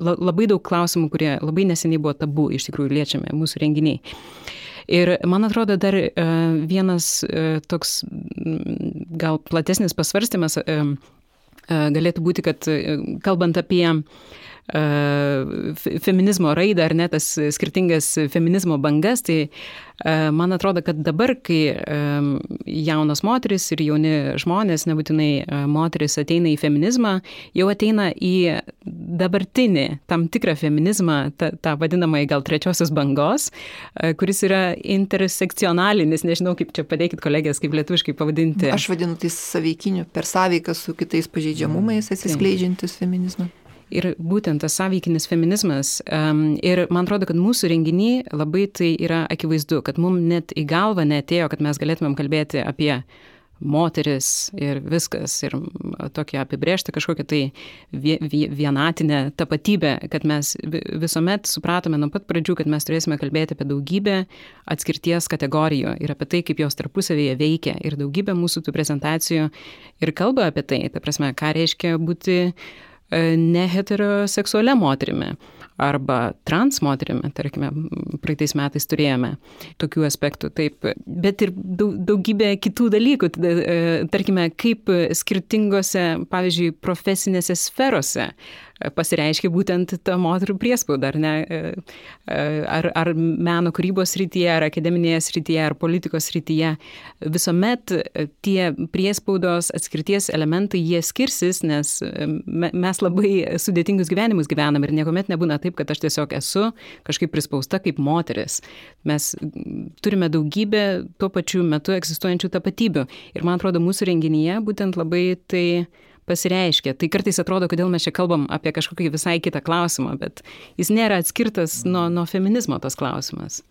labai daug klausimų, kurie labai neseniai buvo tabu, iš tikrųjų liečiame mūsų renginiai. Ir man atrodo dar vienas toks gal platesnis pasvarstymas galėtų būti, kad kalbant apie feminizmo raidą ar net tas skirtingas feminizmo bangas, tai man atrodo, kad dabar, kai jaunos moteris ir jauni žmonės, nebūtinai moteris ateina į feminizmą, jau ateina į dabartinį tam tikrą feminizmą, tą, tą vadinamąjį gal trečiosios bangos, kuris yra intersekcionalinis, nežinau kaip čia padėkit kolegės, kaip lietuviškai pavadinti. Aš vadinu tai saveikiniu, per sąveiką su kitais pažeidžiamumais atsiskleidžiantis feminizmas. Ir būtent tas sąveikinis feminizmas. Um, ir man atrodo, kad mūsų renginy labai tai yra akivaizdu, kad mums net į galvą netėjo, kad mes galėtumėm kalbėti apie moteris ir viskas, ir tokia apibrėžta kažkokia tai vienatinė tapatybė, kad mes visuomet supratome nuo pat pradžių, kad mes turėsime kalbėti apie daugybę atskirties kategorijų ir apie tai, kaip jos tarpusavėje veikia. Ir daugybė mūsų tų prezentacijų ir kalba apie tai, ta prasme, ką reiškia būti E, neheteroseksualia moterimi arba trans moterimi, tarkime, praeitais metais turėjome tokių aspektų, taip, bet ir daugybė kitų dalykų, e, tarkime, kaip skirtingose, pavyzdžiui, profesinėse sferose pasireiškia būtent ta moterų priespauda, ar ne? Ar, ar meno kūrybos srityje, ar akademinėje srityje, ar politikos srityje. Visuomet tie priespaudos atskirties elementai jie skirsis, nes mes labai sudėtingus gyvenimus gyvenam ir niekuomet nebūna taip, kad aš tiesiog esu kažkaip prispausta kaip moteris. Mes turime daugybę tuo pačiu metu egzistuojančių tapatybių. Ir man atrodo, mūsų renginyje būtent labai tai pasireiškia. Tai kartais atrodo, kodėl mes čia kalbam apie kažkokį visai kitą klausimą, bet jis nėra atskirtas nuo, nuo feminizmo tas klausimas.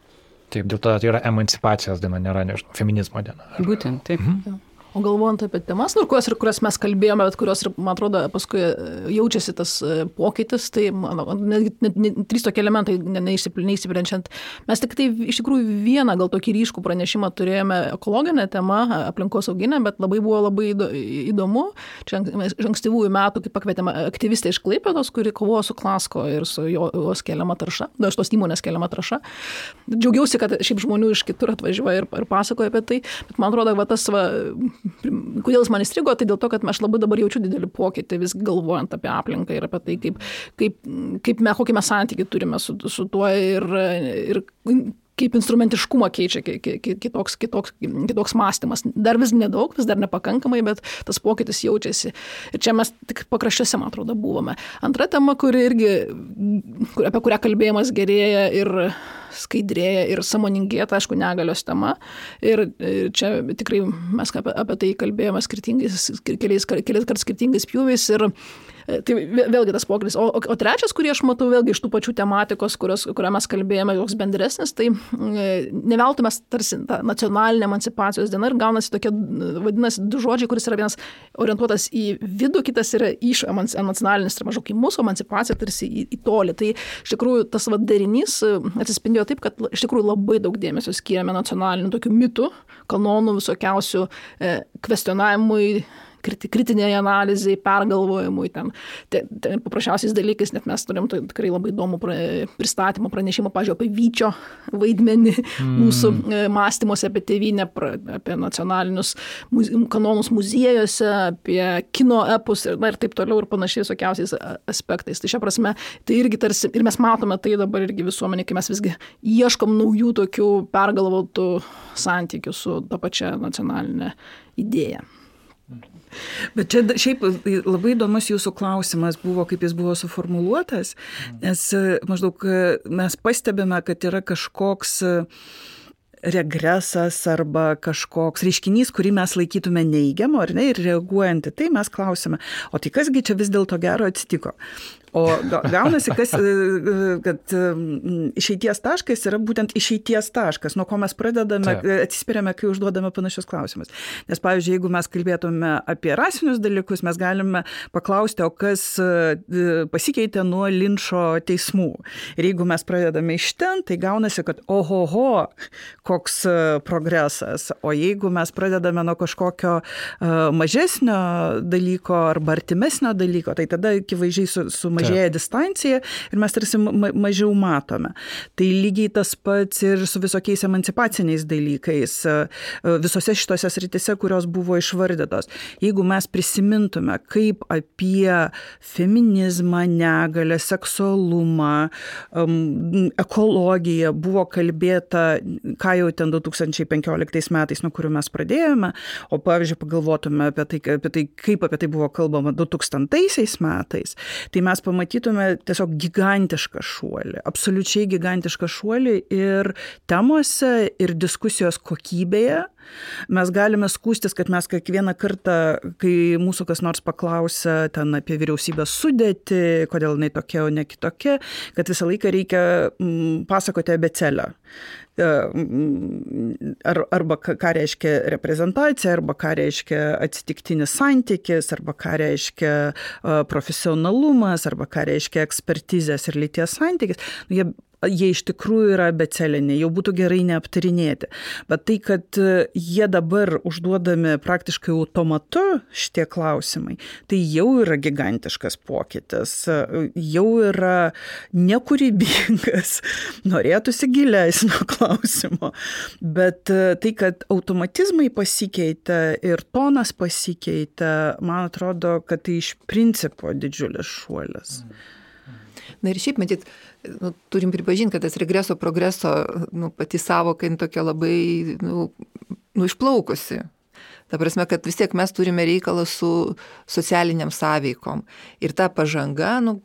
Taip, dėl to tai yra emancipacijos diena, nėra, nežinau, feminizmo diena. Būtent, taip. Mhm. O galvojant apie temas, nu, kurios, kurias mes kalbėjome, bet kurios, man atrodo, paskui e, jaučiasi tas e, pokytis, tai, netgi net, net, net, trys tokie elementai, neįsiplenčiant. Mes tik tai iš tikrųjų vieną gal tokį ryškų pranešimą turėjome ekologinę temą, aplinkos auginę, bet labai buvo labai įdomu. Čia iš ankstyvųjų metų, kai pakvietėme aktyvistę iš Klaipėdos, kuri kovojo su Klasko ir su jos keliama tarša, nu, iš tos įmonės keliama tarša. Džiaugiausi, kad šiaip žmonių iš kitur atvažiuoja ir, ir pasakoja apie tai, bet man atrodo, va, tas va, kodėl jis man įstrigo, tai dėl to, kad aš labai dabar jaučiu didelį pokytį, vis galvojant apie aplinką ir apie tai, kaip, kaip, kaip mes, kokį mes santykių turime su, su tuo ir, ir kaip instrumentiškumą keičia kitoks, kitoks, kitoks mąstymas. Dar vis nedaug, vis dar nepakankamai, bet tas pokytis jaučiasi. Ir čia mes tik pakraščiuose, man atrodo, buvome. Antra tema, kuri irgi, apie kurią kalbėjimas gerėja ir skaidrėja ir samoningėja, tai aišku, negalios tema. Ir, ir čia tikrai mes apie, apie tai kalbėjome skirtingais, keliais, keliais kart skirtingais pjūviais. Ir, Tai vėlgi tas pokytis. O, o, o trečias, kurį aš matau vėlgi iš tų pačių tematikos, kurios, kurią mes kalbėjome, joks bendresnis, tai ne veltui mes tarsi ta nacionalinė emancipacijos diena ir gaunasi tokie, vadinasi, du žodžiai, kuris yra vienas orientuotas į vidų, kitas yra iš nacionalinis maždaug į mūsų emancipaciją tarsi į, į tolį. Tai iš tikrųjų tas vadarinys atsispindėjo taip, kad iš tikrųjų labai daug dėmesio skiriame nacionalinių tokių mitų, kanonų, visokiausių e, kvestionavimui kritiniai analizai, pergalvojimui, ten, ten, ten paprasčiausiais dalykais, net mes turim tai tikrai labai įdomų pra, pristatymą, pranešimą, pažiūrėjau, apie Vyčio vaidmenį mm. mūsų e, mąstymuose apie tėvynę, apie nacionalinius muze, kanonus muziejuose, apie kino epus ir, na, ir taip toliau ir panašiai visokiausiais aspektais. Tai šia prasme, tai irgi tarsi, ir mes matome tai dabar irgi visuomenė, kai mes visgi ieškom naujų tokių pergalvotų santykių su ta pačia nacionalinė idėja. Bet čia šiaip labai įdomus jūsų klausimas buvo, kaip jis buvo suformuluotas, nes e, maždaug e, mes pastebime, kad yra kažkoks e, regresas arba kažkoks reiškinys, kurį mes laikytume neigiamu, ar ne, ir reaguojant į tai mes klausime, o tai kasgi čia vis dėlto gero atsitiko. O gaunasi, kas, e, e, kad išeities taškas yra būtent išeities taškas, nuo ko mes pradedame, Taip. E, atsispiriame, kai užduodame panašius klausimus. Nes, pavyzdžiui, jeigu mes kalbėtume apie rasinius dalykus, mes galime paklausti, o kas pasikeitė nuo linčio teismų. Ir jeigu mes pradedame iš ten, tai gaunasi, kad ohoho, koks progresas. O jeigu mes pradedame nuo kažkokio mažesnio dalyko arba artimesnio dalyko, tai tada akivaizdžiai su, su mažėja Taip. distancija ir mes tarsi ma mažiau matome. Tai lygiai tas pats ir su visokiais emancipaciniais dalykais, e, visose šitose sritise, kurios buvo išvardytos. Jeigu mes prisimintume, kaip apie feminizmą, negalę, seksualumą, ekologiją buvo kalbėta, ką jau ten 2015 metais, nuo kurių mes pradėjome, o pavyzdžiui, pagalvotume apie tai, apie tai kaip apie tai buvo kalbama 2000 metais, tai mes pamatytume tiesiog gigantišką šuolį, absoliučiai gigantišką šuolį ir temose, ir diskusijos kokybėje. Mes galime skūstis, kad mes kiekvieną kartą, kai mūsų kas nors paklausia ten apie vyriausybės sudėti, kodėl jinai tokia, o ne kitokia, kad visą laiką reikia mm, pasakoti abecelę. Ar, arba ką reiškia reprezentacija, arba ką reiškia atsitiktinis santykis, arba ką reiškia profesionalumas, arba ką reiškia ekspertizės ir lyties santykis. Nu, jie jie iš tikrųjų yra beceliniai, jau būtų gerai neaptarinėti. Bet tai, kad jie dabar užduodami praktiškai automatu šitie klausimai, tai jau yra gigantiškas pokytis, jau yra nekūrybingas, norėtųsi gilesnio klausimo. Bet tai, kad automatizmai pasikeitė ir tonas pasikeitė, man atrodo, kad tai iš principo didžiulis šuolis. Na ir šiaip, matyt, nu, turim pripažinti, kad tas regreso progreso nu, pati savoka tokia labai nu, nu, išplaukusi. Ta prasme, kad vis tiek mes turime reikalą su socialiniam sąveikom. Ir ta pažanga, nu,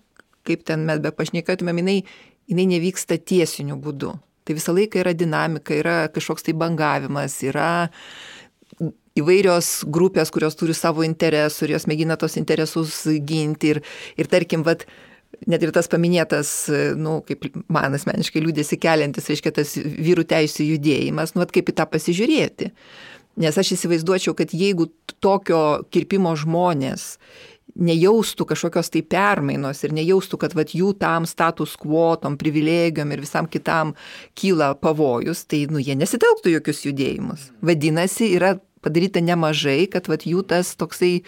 kaip ten mes be pašnekėtumėm, jinai, jinai nevyksta tiesiniu būdu. Tai visą laiką yra dinamika, yra kažkoks tai bangavimas, yra įvairios grupės, kurios turi savo interesų ir jos mėgina tos interesus ginti. Ir, ir tarkim, vat, net ir tas paminėtas, nu, kaip man asmeniškai liūdėsi keliantis, reiškia, tas vyrų teisų judėjimas, nu, kaip į tą pasižiūrėti. Nes aš įsivaizduočiau, kad jeigu tokio kirpimo žmonės nejaustų kažkokios tai permainos ir nejaustų, kad vat, jų tam status quo, tom privilegijom ir visam kitam kyla pavojus, tai nu, jie nesitelktų jokius judėjimus. Vadinasi, yra padaryta nemažai, kad vat, jų tas toksai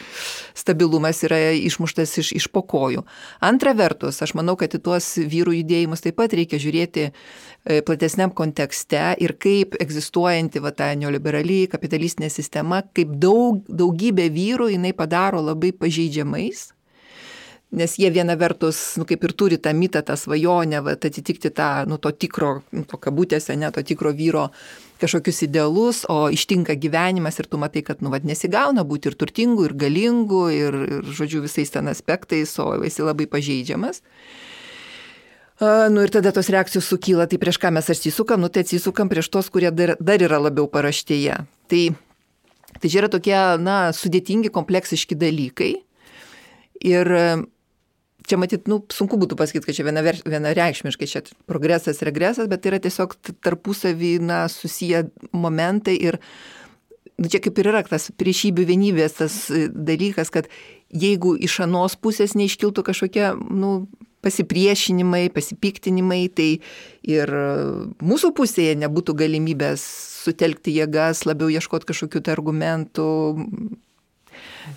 stabilumas yra išmuštas iš, iš pokojų. Antra vertus, aš manau, kad į tuos vyrų judėjimus taip pat reikia žiūrėti e, platesniam kontekste ir kaip egzistuojanti va, ta neoliberali kapitalistinė sistema, kaip daug, daugybė vyrų jinai padaro labai pažeidžiamais nes jie viena vertus, nu, kaip ir turi tą mitą, tą svajonę, va, atitikti tą, nu, to tikro, nu, to kabutėse, ne, to tikro vyro kažkokius idealus, o ištinka gyvenimas ir tu matai, kad, nu, vad, nesigauna būti ir turtingu, ir galingu, ir, ir, žodžiu, visais ten aspektais, o esi labai pažeidžiamas. Uh, nu ir tada tos reakcijos sukyla, tai prieš ką mes atsisukam, nu tai atsisukam prieš tos, kurie dar, dar yra labiau paraštėje. Tai, tai čia yra tokie, na, sudėtingi, kompleksiški dalykai. Ir čia matyt, nu, sunku būtų pasakyti, kad čia viena, vienareikšmiškai čia progresas, regresas, bet tai yra tiesiog tarpusavį na, susiję momentai ir nu, čia kaip ir yra tas priešybių vienybės tas e, dalykas, kad jeigu iš anos pusės neiškiltų kažkokie nu, pasipriešinimai, pasipiktinimai, tai ir mūsų pusėje nebūtų galimybės sutelkti jėgas, labiau ieškoti kažkokių tai argumentų,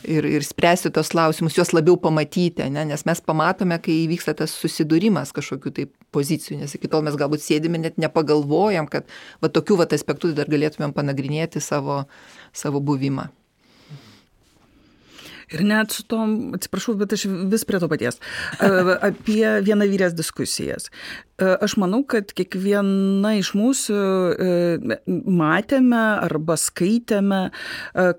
ir, ir spręsti tos klausimus, juos labiau pamatyti, ne? nes mes pamatome, kai įvyksta tas susidūrimas kažkokiu tai pozicijų, nes iki tol mes galbūt sėdime net nepagalvojam, kad va tokių va aspektų dar galėtumėm panagrinėti savo, savo buvimą. Ir net su tom, atsiprašau, bet aš vis prie to paties, apie vienavyrės diskusijas. Aš manau, kad kiekviena iš mūsų matėme arba skaitėme,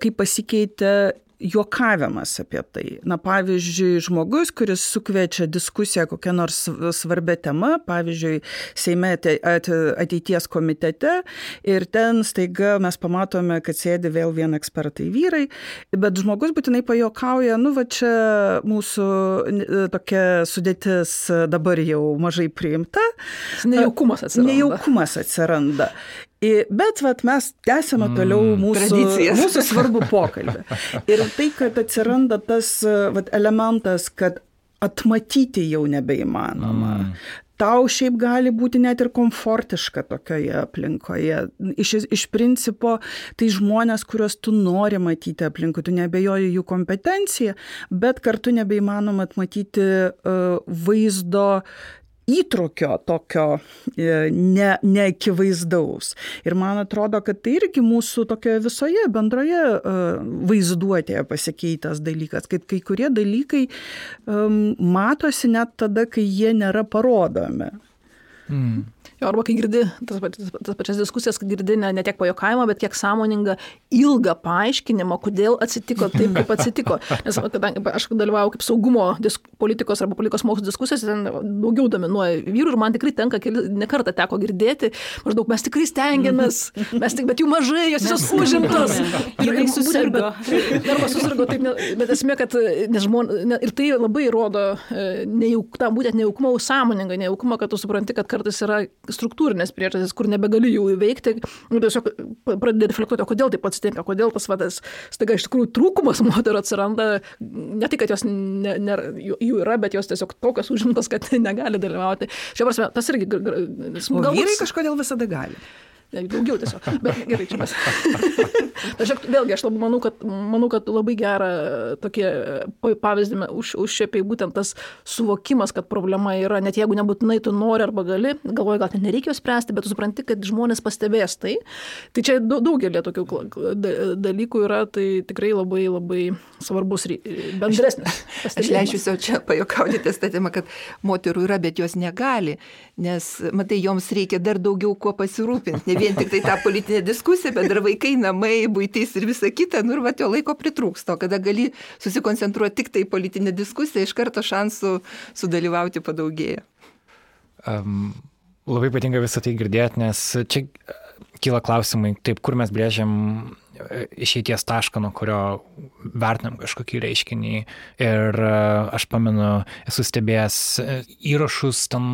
kaip pasikeitė juokavimas apie tai. Na, pavyzdžiui, žmogus, kuris sukviečia diskusiją kokią nors svarbę temą, pavyzdžiui, Seime ateities komitete ir ten staiga mes pamatome, kad sėdi vėl vien ekspertai vyrai, bet žmogus būtinai pajokauja, nu, va čia mūsų tokia sudėtis dabar jau mažai priimta. Nejaukumas atsiranda. Nejaukumas atsiranda. Bet vat, mes tęsime toliau mm, mūsų, Tradicijas. mūsų svarbų pokalbį. Ir tai, kad atsiranda tas vat, elementas, kad atmatyti jau nebeįmanoma. Mm. Tau šiaip gali būti net ir komfortiška tokioje aplinkoje. Iš, iš principo, tai žmonės, kuriuos tu nori matyti aplinkui, tu nebejoji jų kompetenciją, bet kartu nebeįmanoma atmatyti uh, vaizdo įtrukio tokio e, ne, neakivaizdaus. Ir man atrodo, kad tai irgi mūsų tokioje visoje bendroje e, vaizduotėje pasikeitęs dalykas, kad kai kurie dalykai um, matosi net tada, kai jie nėra parodomi. Mm. Jo, arba kai girdi tas, tas pačias diskusijas, kai girdi ne, ne tiek pajokavimą, bet kiek sąmoningą ilgą paaiškinimą, kodėl atsitiko taip, kaip atsitiko. Nes kadangi aš dalyvauju kaip saugumo disk, politikos arba politikos mokslo diskusijose, ten daugiau dominuoja vyrų ir man tikrai tenka, ne kartą teko girdėti, maždaug mes tikrai stengiamės, mes tik, bet jų mažai, jos visos užimtos. Ir jie susirgo. Arba susirgo taip, ne, bet esmė, kad žmon, ne, ir tai labai rodo e, nejauk, tą būtent nejaukumą, sąmoningą nejaukumą, kad tu supranti, kad kartais yra struktūrinės priežastys, kur nebegali jų įveikti, ir tiesiog pradedi reflektuoti, kodėl taip atsitinka, kodėl tas vadas, staiga iš tikrųjų trūkumas moterų atsiranda, ne tik, kad jos ne, ne, jų yra, bet jos tiesiog tokios užimtos, kad negali dalyvauti. Šia prasme, tas irgi... Galbūt vyrai kažkodėl visada gali daugiau tiesiog. Bet gerai, čia mes. aš, vėlgi, aš labai manau, kad, manau, kad labai gerą tokie pavyzdį užšiepiai būtent tas suvokimas, kad problema yra, net jeigu nebūtinai tu nori arba gali, galvoju, gal ten nereikia spręsti, bet tu supranti, kad žmonės pastebės tai. Tai čia daugelį tokių dalykų yra, tai tikrai labai labai svarbus bendresnis. Aš leisiu čia pajokauti tą statymą, kad moterų yra, bet jos negali, nes, matai, joms reikia dar daugiau kuo pasirūpinti vien tik tai tą politinę diskusiją, bet dar vaikai, namai, būtys ir visa kita, nu ir va, jo laiko pritrūksta, o kada gali susikoncentruoti tik tai politinę diskusiją, iš karto šansų sudalyvauti padaugėja. Um, labai patinka visą tai girdėti, nes čia kyla klausimai, taip, kur mes brėžiam išeities tašką, nuo kurio vertinam kažkokį reiškinį. Ir e, aš pamenu, esu stebėjęs e, įrašus ten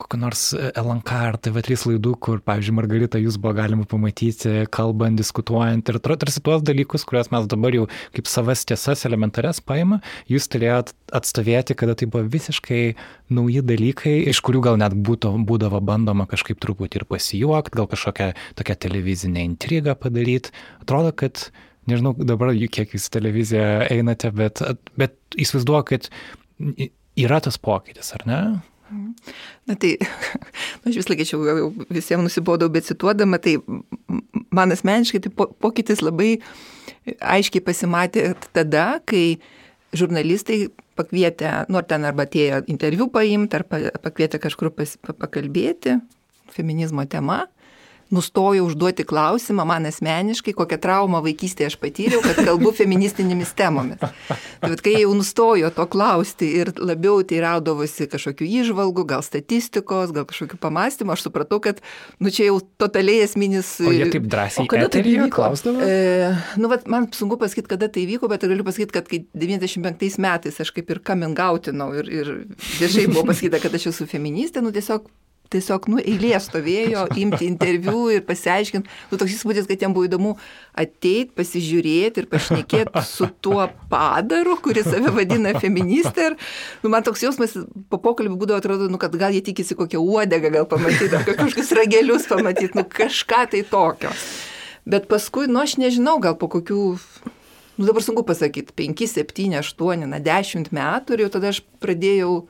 kokio nors LNK ar TV3 laidų, kur, pavyzdžiui, Margarita jūs buvo galima pamatyti, kalbant, diskutuojant ir tarsi tuos dalykus, kuriuos mes dabar jau kaip savas tiesas elementarias paima, jūs turėjot atstovėti, kada tai buvo visiškai nauji dalykai, iš kurių gal net būtų, būdavo bandoma kažkaip truputį ir pasijuokti, gal kažkokią tokią televizinę intrigą padaryti. Atrodo, kad nežinau dabar, kiek jūs televiziją einate, bet, bet įsivaizduoju, kad yra tas pokytis, ar ne? Na tai, aš vis laikėčiau, jau visiems nusibodau, bet cituodama, tai man asmeniškai tai pokytis labai aiškiai pasimatė tada, kai žurnalistai pakvietė, nors ten arba atėjo interviu paimti, ar pakvietė kažkur pas, pakalbėti feminizmo tema, nustojo užduoti klausimą man asmeniškai, kokią traumą vaikystėje aš patyriau, kad kalbu feministinėmis temomis. Tai kai jau nustojo to klausti ir labiau teiraudavosi kažkokių įžvalgų, gal statistikos, gal kažkokių pamastymų, aš supratau, kad nu, čia jau totaliai esminis... O jie taip drąsiai. O kada tai vyko? Klausdavo? E, nu, vat, man sunku pasakyti, kada tai vyko, bet galiu pasakyti, kad kai 95 metais aš kaip ir kamingautinau ir, ir viešai buvo pasakyta, kad aš esu feministė, nu tiesiog tiesiog, nu, eilė stovėjo, imti interviu ir pasiaiškinti. Nu, toks įspūdis, kad jam buvo įdomu ateiti, pasižiūrėti ir pašnekėti su tuo padaru, kuris save vadina feministė. Ir, nu, man toks jausmas po pokalbį būdavo, atrodo, nu, kad gal jie tikisi kokią uodegą gal pamatyti, ar kažkokius ragelius pamatyti, nu, kažką tai tokio. Bet paskui, nu, aš nežinau, gal po kokių nu dabar sunku pasakyti, 5, 7, 8, na 10 metų ir jau tada aš pradėjau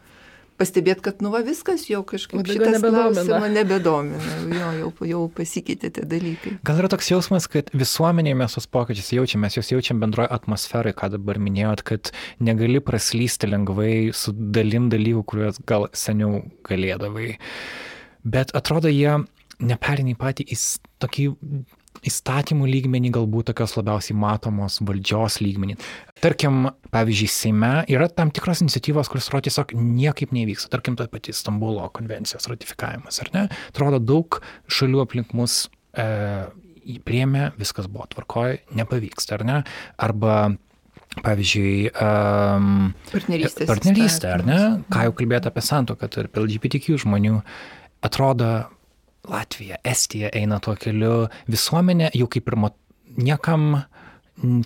pastebėt, kad, nu, va, viskas jau kažkaip šitas nebedomina. nebedomina, jo, jau, jau pasikeitė tie dalykai. Gal yra toks jausmas, kad visuomenėje mes tos pokyčius jaučiam, mes juos jaučiam bendroje atmosferai, ką dabar minėjot, kad negali praslysti lengvai su dalim dalykų, kuriuos gal seniau galėdavai. Bet atrodo, jie neperina į patį į tokį įstatymų lygmenį, galbūt tokios labiausiai matomos valdžios lygmenį. Tarkim, pavyzdžiui, Seime yra tam tikros iniciatyvos, kuris atrodo tiesiog niekaip nevyksta. Tarkim, ta pati Stambulo konvencijos ratifikavimas, ar ne? Atrodo, daug šalių aplink mus e, priemė, viskas buvo tvarkoje, nepavyksta, ar ne? Arba Pavyzdžiui, um, partnerystė. Partnerystė, ar ne? Ką jau kalbėti apie santoką tarp LGBTQ žmonių, atrodo Latvija, Estija eina tuo keliu, visuomenė jau kaip ir mat, niekam,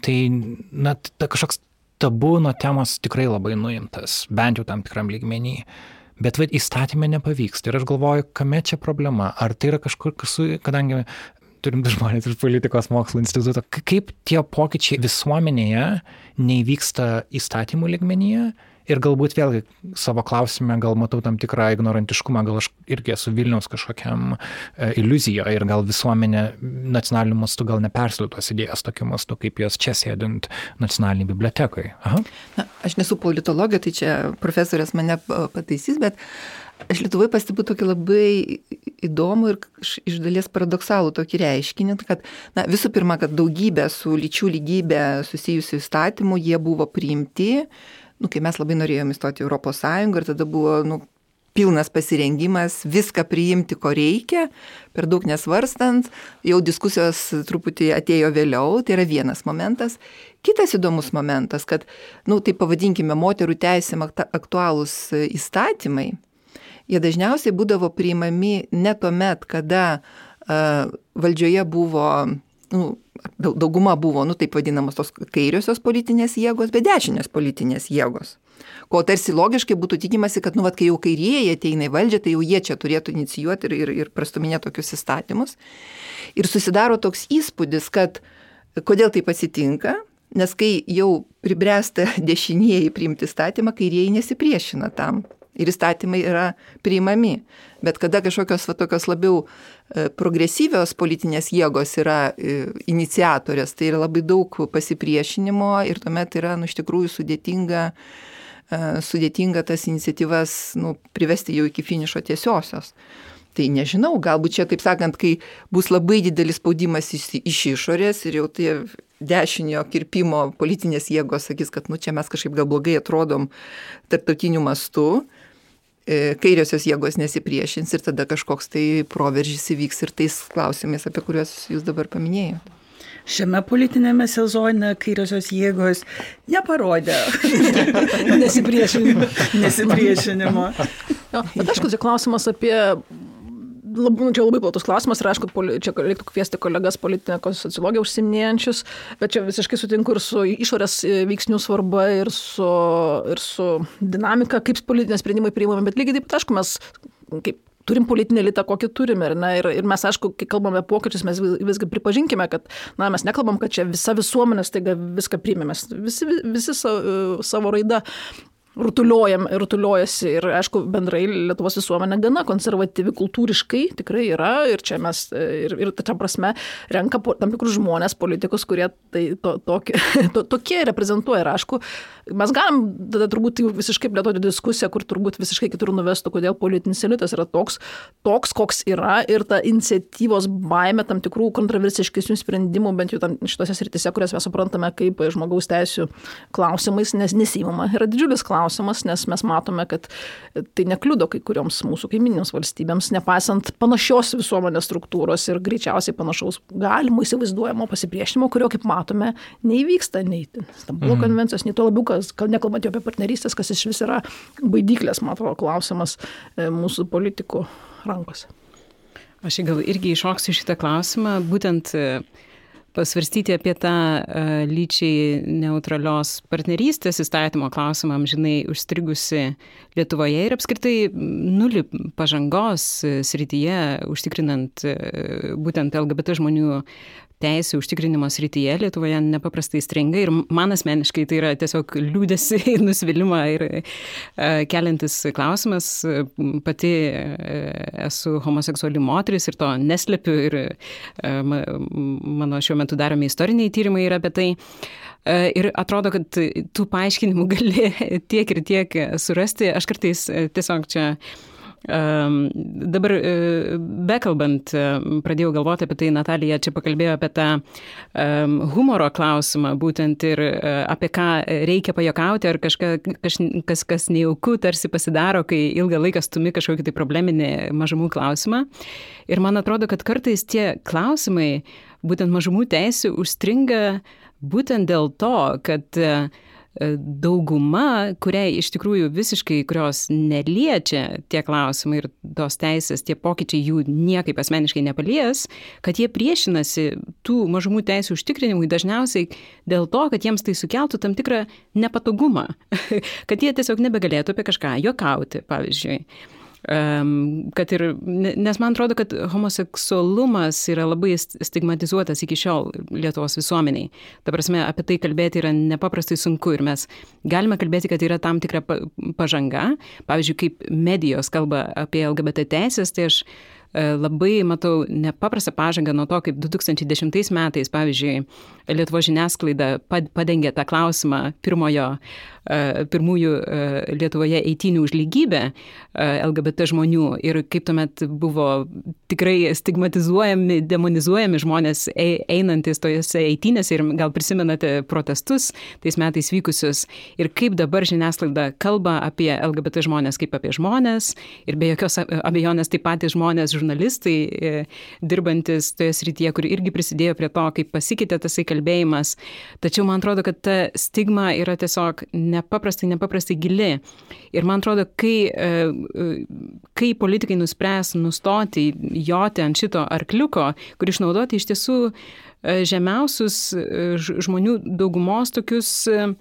tai na, ta kažkoks tabu nuo temos tikrai labai nuimtas, bent jau tam tikram lygmenį. Bet vad įstatymė nepavyksta ir aš galvoju, kame čia problema. Ar tai yra kažkur, kadangi turim du žmonės iš politikos mokslo instituto, kaip tie pokyčiai visuomenėje neįvyksta įstatymų lygmenyje Ir galbūt vėlgi savo klausime gal matau tam tikrą ignorantiškumą, gal aš irgi esu Vilniaus kažkokiam e, iliuzijoje ir gal visuomenė nacionaliniu mastu gal nepersilu tos idėjas tokiu mastu, kaip jos čia sėdint nacionaliniai bibliotekai. Aha. Na, aš nesu politologė, tai čia profesorės mane pataisys, bet Aš Lietuvai pastebiu tokį labai įdomų ir iš dalies paradoksalų tokį reiškinį, kad na, visų pirma, kad daugybė su lyčių lygybė susijusių įstatymų jie buvo priimti, nu, kai mes labai norėjom įstoti į Europos Sąjungą ir tada buvo, nu, pilnas pasirengimas viską priimti, ko reikia, per daug nesvarstant, jau diskusijos truputį atėjo vėliau, tai yra vienas momentas. Kitas įdomus momentas, kad, na, nu, tai pavadinkime, moterų teisėm aktualūs įstatymai, jie dažniausiai būdavo priimami ne tuomet, kada uh, valdžioje buvo, nu, dauguma buvo, nu taip vadinamos tos kairiosios politinės jėgos, bet dešinės politinės jėgos. Ko tarsi logiškai būtų tikimasi, kad, nu, vat, kai jau kairieji ateina į valdžią, tai jau jie čia turėtų inicijuoti ir, ir, ir prastuminėti tokius įstatymus. Ir susidaro toks įspūdis, kad kodėl taip atsitinka, nes kai jau pribręsta dešinieji priimti įstatymą, kairieji nesipriešina tam ir įstatymai yra priimami. Bet kada kažkokios va, tokios labiau e, progresyvios politinės jėgos yra e, iniciatorės, tai yra labai daug pasipriešinimo ir tuomet yra nu, iš tikrųjų sudėtinga, e, sudėtinga tas iniciatyvas nu, privesti jau iki finišo tiesiosios. Tai nežinau, galbūt čia, taip sakant, kai bus labai didelis spaudimas iš, iš išorės ir jau tie dešinio kirpimo politinės jėgos sakys, kad nu čia mes kažkaip gal blogai atrodom tarptautiniu mastu, kairiosios jėgos nesipriešins ir tada kažkoks tai proveržys įvyks ir tais klausimais, apie kuriuos jūs dabar paminėjote. Šiame politinėme sezone kairiosios jėgos neparodė nesipriešinimo. nesipriešinimo. Jo, bet aišku, čia klausimas apie labai, nu, čia labai platus klausimas ir aišku, čia reiktų kviesti kolegas politinės sociologiją užsiminėjančius, bet čia visiškai sutinku ir su išorės e, veiksnių svarba ir su, ir su dinamika, kaip politiniai sprendimai priimami, bet lygiai taip pat, aišku, mes kaip turim politinį elitą, kokį turime. Ir, na, ir, ir mes, aišku, kai kalbame pokyčius, mes visgi pripažinkime, kad na, mes nekalbam, kad čia visa visuomenė staiga viską priimė. Mes visi, visi savo, savo raidą rutuliojasi ir, aišku, bendrai Lietuvos visuomenė gana konservatyvi kultūriškai tikrai yra ir čia mes ir, ir ta prasme renka tam tikrus žmonės, politikus, kurie tai, to, tokie, to, tokie reprezentuoja. Ir aišku, mes galim tada turbūt visiškai plėtoti diskusiją, kur turbūt visiškai kitur nuvestų, kodėl politinis elitas yra toks, toks, koks yra ir ta iniciatyvos baime tam tikrų kontroversiškesnių sprendimų, bent jau tam, šitose srityse, kurias mes suprantame kaip žmogaus teisų klausimais, nes nesimama, yra didžiulis klausimas klausimas, nes mes matome, kad tai nekliudo kai kurioms mūsų kaiminėms valstybėms, nepaisant panašios visuomenės struktūros ir greičiausiai panašaus galimo įsivaizduojamo pasipriešinimo, kurio, kaip matome, neįvyksta nei Stambulo mhm. konvencijos, nei to labiau, kas, nekalbant jau apie partnerystės, kas iš vis yra baidyklės, man atrodo, klausimas e, mūsų politikų rankose. Aš gal irgi iššoksiu šitą klausimą, būtent pasvarstyti apie tą uh, lyčiai neutralios partnerystės įstatymo klausimą, žinai, užstrigusi Lietuvoje ir apskritai nulį pažangos srityje, užtikrinant uh, būtent LGBT žmonių teisų užtikrinimo srityje Lietuvoje nepaprastai stringa ir man asmeniškai tai yra tiesiog liūdėsi, nusivylimą ir e, keliantis klausimas. Pati e, esu homoseksuali moteris ir to neslepiu ir e, mano šiuo metu daromi istoriniai tyrimai yra apie tai. Ir atrodo, kad tų paaiškinimų gali tiek ir tiek surasti. Aš kartais tiesiog čia Ehm, dabar e, bekalbant, e, pradėjau galvoti apie tai, Natalija čia pakalbėjo apie tą ehm, humoro klausimą, būtent ir e, apie ką reikia pajokauti, ar kažka, kaž, kas, kas nejaukų tarsi pasidaro, kai ilgą laiką stumi kažkokį tai probleminį mažumų klausimą. Ir man atrodo, kad kartais tie klausimai, būtent mažumų teisų, užstringa būtent dėl to, kad uh, dauguma, kuriai iš tikrųjų visiškai, kurios neliečia tie klausimai ir tos teisės, tie pokyčiai jų niekaip asmeniškai nepalies, kad jie priešinasi tų mažumų teisų užtikrinimui dažniausiai dėl to, kad jiems tai sukeltų tam tikrą nepatogumą, kad jie tiesiog nebegalėtų apie kažką juokauti, pavyzdžiui kad ir, nes man atrodo, kad homoseksualumas yra labai stigmatizuotas iki šiol Lietuvos visuomeniai. Ta prasme, apie tai kalbėti yra nepaprastai sunku ir mes galime kalbėti, kad yra tam tikra pažanga. Pavyzdžiui, kaip medijos kalba apie LGBT teisės, tai aš e, labai matau nepaprastą pažangą nuo to, kaip 2010 metais, pavyzdžiui, Lietuvo žiniasklaida padengė tą klausimą pirmojo E, pirmųjų e, Lietuvoje eitinių už lygybę e, LGBT žmonių. Ir kaip tuomet buvo tikrai stigmatizuojami, demonizuojami žmonės einantis tojose eitinėse ir gal prisimenate protestus tais metais vykusius. Ir kaip dabar žiniasklaida kalba apie LGBT žmonės kaip apie žmonės. Ir be jokios abejonės taip pat žmonės žurnalistai, e, dirbantis toje srityje, kur irgi prisidėjo prie to, kaip pasikeitė tasai kalbėjimas. Tačiau man atrodo, kad ta stigma yra tiesiog nepaprastai, nepaprastai gili. Ir man atrodo, kai, kai politikai nuspręs nustoti joti ant šito arkliuko, kur išnaudoti iš tiesų žemiausius žmonių daugumos tokius E,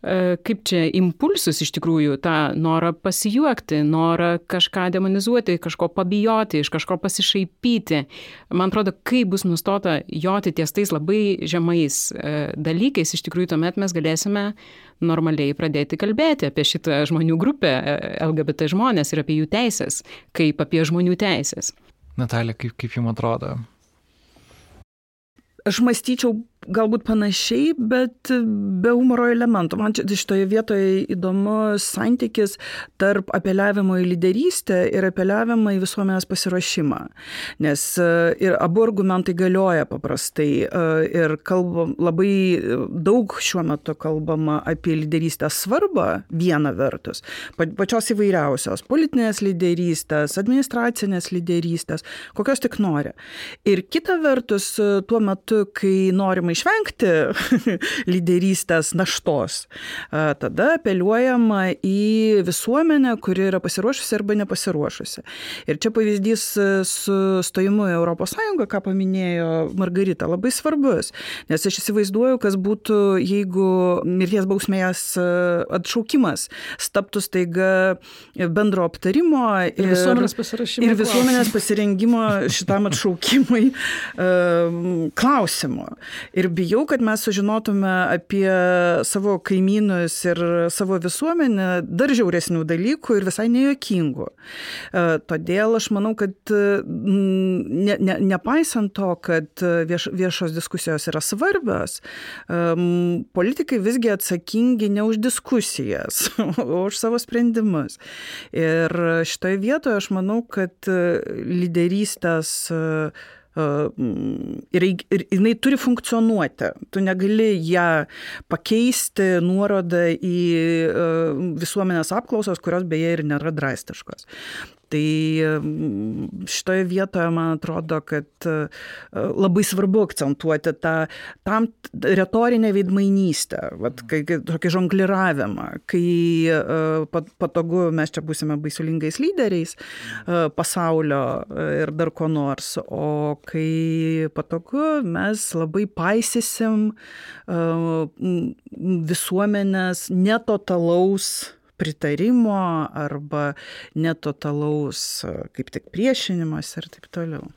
kaip čia impulsus iš tikrųjų, tą norą pasijuokti, norą kažką demonizuoti, kažko pabijoti, iš kažko pasišaipyti. Man atrodo, kai bus nustota joti ties tais labai žemais e, dalykais, iš tikrųjų tuomet mes galėsime normaliai pradėti kalbėti apie šitą žmonių grupę, e, LGBT žmonės ir apie jų teisės, kaip apie žmonių teisės. Natalija, kaip, kaip jums atrodo? Aš mąstyčiau galbūt panašiai, bet be humoro elementų. Man šitoje vietoje įdomus santykis tarp apeliavimo į lyderystę ir apeliavimo į visuomenės pasiruošimą. Nes e, ir abu argumentai galioja paprastai. E, ir kalbam, labai daug šiuo metu kalbama apie lyderystės svarbą viena vertus, pačios įvairiausios - politinės lyderystės, administracinės lyderystės, kokios tik nori. Ir kita vertus, tuo metu, kai norima norima išvengti lyderystės naštos, tada apeliuojama į visuomenę, kuri yra pasiruošusi arba nepasiruošusi. Ir čia pavyzdys su stojimu į ES, ką paminėjo Margarita, labai svarbus, nes aš įsivaizduoju, kas būtų, jeigu mirties bausmės atšaukimas staptų staiga bendro aptarimo ir, ir visuomenės. Ir visuomenės pasirengimo šitam atšaukimui klausimu. Ir bijau, kad mes sužinotume apie savo kaimynus ir savo visuomenę dar žiauresnių dalykų ir visai nejokingų. E, todėl aš manau, kad ne, ne, nepaisant to, kad vieš, viešos diskusijos yra svarbios, politikai visgi atsakingi ne už diskusijas, o už savo sprendimus. Ir šitoje vietoje aš manau, kad lyderystės ir, ir jinai turi funkcionuoti. Tu negali ją pakeisti nuorodą į visuomenės apklausas, kurios beje ir nėra drastiškos. Tai šitoje vietoje man atrodo, kad e, labai svarbu akcentuoti tą tam retorinę veidmainystę, vat, kai, kai, tokį žongliravimą, kai e, patogu mes čia būsime baisulingais lyderiais e, pasaulio ir dar ko nors, o kai patogu mes labai paisysim visuomenės netotalaus pritarimo arba netotalaus kaip tik priešinimas ir taip toliau.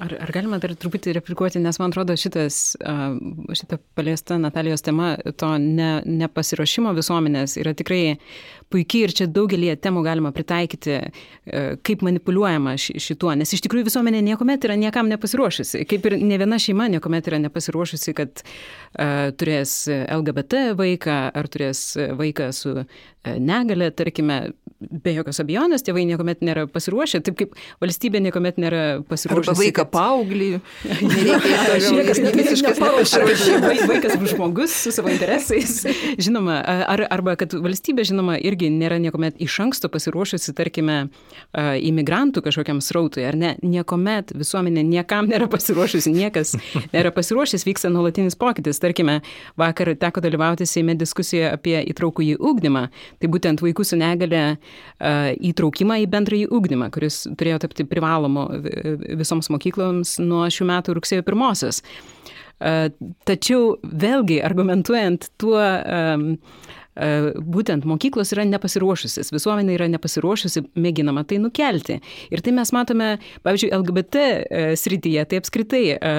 Ar, ar galima dar truputį replikuoti, nes man atrodo šitas, šita paliesta Natalijos tema, to ne, nepasiruošimo visuomenės yra tikrai puikiai ir čia daugelį temų galima pritaikyti, kaip manipuliuojama šituo, nes iš tikrųjų visuomenė niekuomet yra niekam nepasiruošusi, kaip ir ne viena šeima niekuomet yra nepasiruošusi, kad uh, turės LGBT vaiką ar turės vaiką su negalė, tarkime, be jokios abejonės tėvai niekuomet nėra pasiruošę, taip kaip valstybė niekuomet nėra pasiruošę. Arba vaiką kad... paauglį, niekas nepasiruošė. Vaikas bus žmogus su savo interesais, žinoma, ar, arba kad valstybė, žinoma, irgi nėra niekuomet iš anksto pasiruošusi, tarkime, imigrantų kažkokiam srautui, ar ne, niekuomet visuomenė niekam nėra pasiruošusi, niekas nėra pasiruošęs, vyksta nuolatinis pokytis. Tarkime, vakar teko dalyvauti Seime diskusijoje apie įtraukų į ūkdymą, tai būtent vaikų su negale įtraukimą į bendrąjį ūkdymą, kuris turėjo tapti privalomu visoms mokykloms nuo šių metų rugsėjo pirmosios. Tačiau vėlgi argumentuojant tuo, E, būtent mokyklos yra nepasiruošusis, visuomenė yra nepasiruošusi, mėginama tai nukelti. Ir tai mes matome, pavyzdžiui, LGBT e, srityje, tai apskritai e,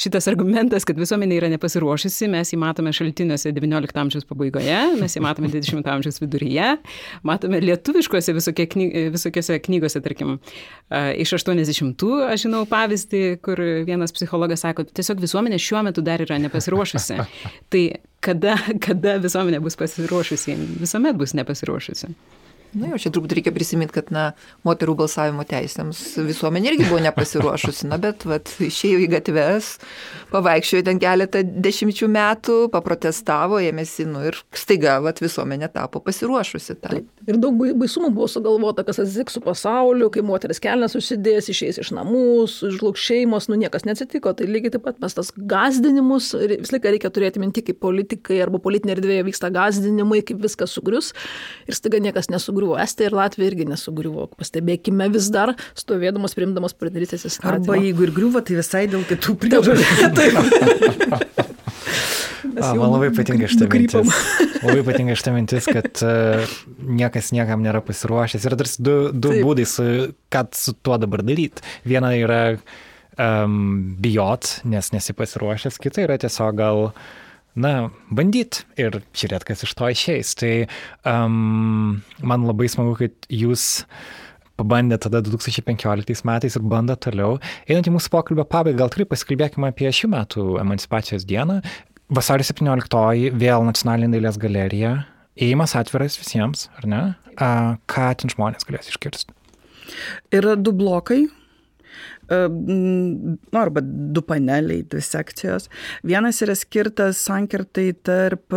šitas argumentas, kad visuomenė yra nepasiruošusi, mes jį matome šaltiniuose XIX amžiaus pabaigoje, mes jį matome XX amžiaus viduryje, matome lietuviškose visokie kny, visokiose knygose, tarkim, iš 80-ų, aš žinau pavyzdį, kur vienas psichologas sako, tiesiog visuomenė šiuo metu dar yra nepasiruošusi. Tai kada, kada visuomenė bus pasiruošusi, visuomet bus nepasiruošusi. Nu, jau čia turbūt reikia prisiminti, kad na, moterų balsavimo teisėms visuomenė irgi buvo nepasiruošusi, na bet vat, išėjo į gatves, pavaikščiojo ten keletą dešimčių metų, paprotestavo, ėmėsi, nu ir staiga vat, visuomenė tapo pasiruošusi. Tam. Ir daug baisumų buvo sugalvota, kas atsitiks su pasauliu, kai moteris kelnes užsidės, išeis iš namų, žlugs šeimos, nu niekas neatsitiko. Tai lygiai taip pat mes tas gazdinimus, visą laiką reikia turėti minti, kaip politikai arba politinė erdvėje vyksta gazdinimai, kaip viskas sugrius ir staiga niekas nesugrius nesugriuvo. Estija ir Latvija irgi nesugriuvo. Pastebėkime vis dar stovėdamas priimdamas partnerystės įstatymą. Arba jeigu ir griuvo, tai visai dėl kitų priežasčių. A, man labai patinka šitą mintis. Labai patinka šitą mintis, kad uh, niekas niekam nėra pasiruošęs. Ir tarsi du, du Taip. būdai, su, ką su tuo dabar daryti. Viena yra um, bijot, nes nesi pasiruošęs, kita yra tiesiog gal uh, na, bandyt ir žiūrėt, kas iš to išeis. Tai um, man labai smagu, kad jūs pabandė tada 2015 metais ir bando toliau. Einant į mūsų pokalbio pabaigą, gal tikrai pasikalbėkime apie šių metų emancipacijos dieną. Vasario 17 vėl Nacionalinė dailės galerija. Įėjimas atviras visiems, ar ne? A, ką ten žmonės galės iškirsti? Yra du blokai nu, arba du paneliai, dvi sekcijos. Vienas yra skirtas sankirtai tarp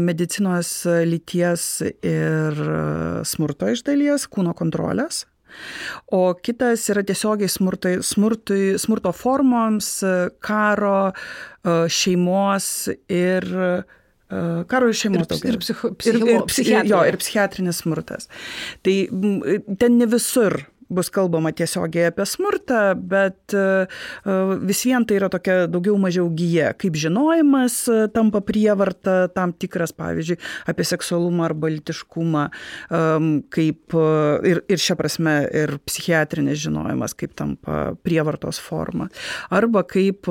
medicinos lyties ir smurto iš dalies, kūno kontrolės. O kitas yra tiesiogiai smurtai, smurtui, smurto formoms, karo, šeimos ir karo ir šeimos daugiau. Ir, psicho, psichilo, ir, ir, psichi, jo, ir psichiatrinis smurtas. Tai ten ne visur bus kalbama tiesiogiai apie smurtą, bet e, e, vis vien tai yra tokia daugiau mažiau gyja, kaip žinojimas e, tampa prievarta tam tikras, pavyzdžiui, apie seksualumą arba litiškumą, kaip ir, ir šia prasme ir psichiatrinis žinojimas, kaip tampa prievartos forma, arba kaip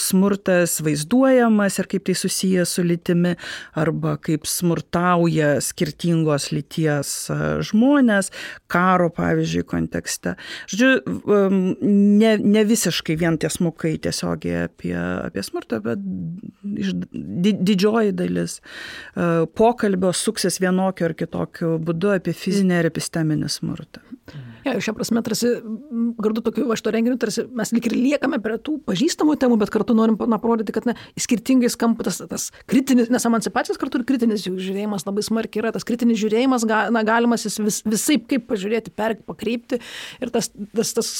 smurtas vaizduojamas ir kaip tai susijęs su lytimi, arba kaip smurtauja skirtingos lyties žmonės, karo, pavyzdžiui, pavyzdžiui, kontekste. Žodžiu, ne, ne visiškai vien tiesmukai tiesiogiai apie, apie smurtą, bet di, didžioji dalis e, pokalbio suksis vienokiu ar kitokiu būdu apie fizinę ir episteminį smurtą. Ja, šią prasme, tarsi, kartu tokiu va šito renginiu, tarsi mes lik ir liekame prie tų pažįstamų temų, bet kartu norim na, parodyti, kad ne, skirtingai skamba tas, tas kritinis, nes emancipacijos kartu ir kritinis jų žiūrėjimas labai smarkiai yra, tas kritinis žiūrėjimas, na, galimas jis vis, visai kaip pažiūrėti, per, pakreipti ir tas, tas, tas,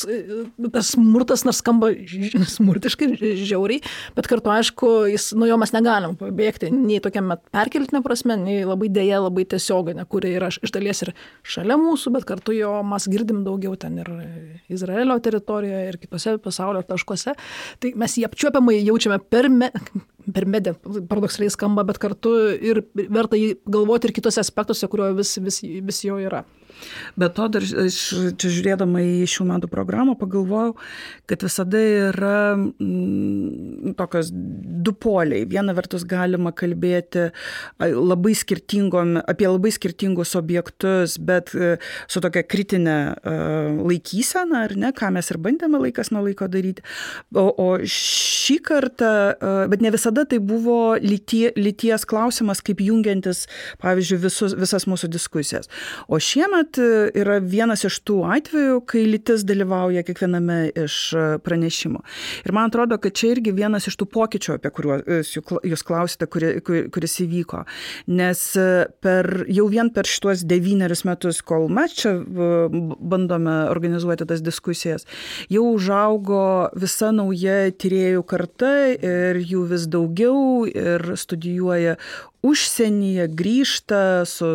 tas smurtas, nors skamba smurtiškai, žiauriai, bet kartu, aišku, jis, nuo jo mes negalim pabėgti nei tokiam perkeltinė prasme, nei labai dėja, labai tiesioginė, kuri yra iš dalies ir šalia mūsų, bet kartu jo mes girdim daugiau ten ir Izraelio teritorijoje, ir kitose pasaulio taškuose. Tai mes jį apčiuopiamai jaučiame per, me, per mediją, paradoksaliai skamba, bet kartu ir verta jį galvoti ir kitose aspektuose, kurio vis, vis, vis jo yra. Bet to dar aš čia žiūrėdama į šių metų programą pagalvojau, kad visada yra mm, tokios du poliai. Viena vertus galima kalbėti labai apie labai skirtingus objektus, bet e, su tokia kritinė e, laikysena, ar ne, ką mes ir bandėme laikas nuo laiko daryti. O, o šį kartą, e, bet ne visada tai buvo lytie, lyties klausimas, kaip jungiantis, pavyzdžiui, visus, visas mūsų diskusijas. O šiemet pat yra vienas iš tų atvejų, kai lytis dalyvauja kiekviename iš pranešimų. Ir man atrodo, kad čia irgi vienas iš tų pokyčių, apie kuriuos jūs klausite, kuri, kuris įvyko. Nes per, jau vien per šituos devynerius metus, kol mes čia bandome organizuoti tas diskusijas, jau užaugo visa nauja tyriejų karta ir jų vis daugiau ir studijuoja užsienyje, grįžta su,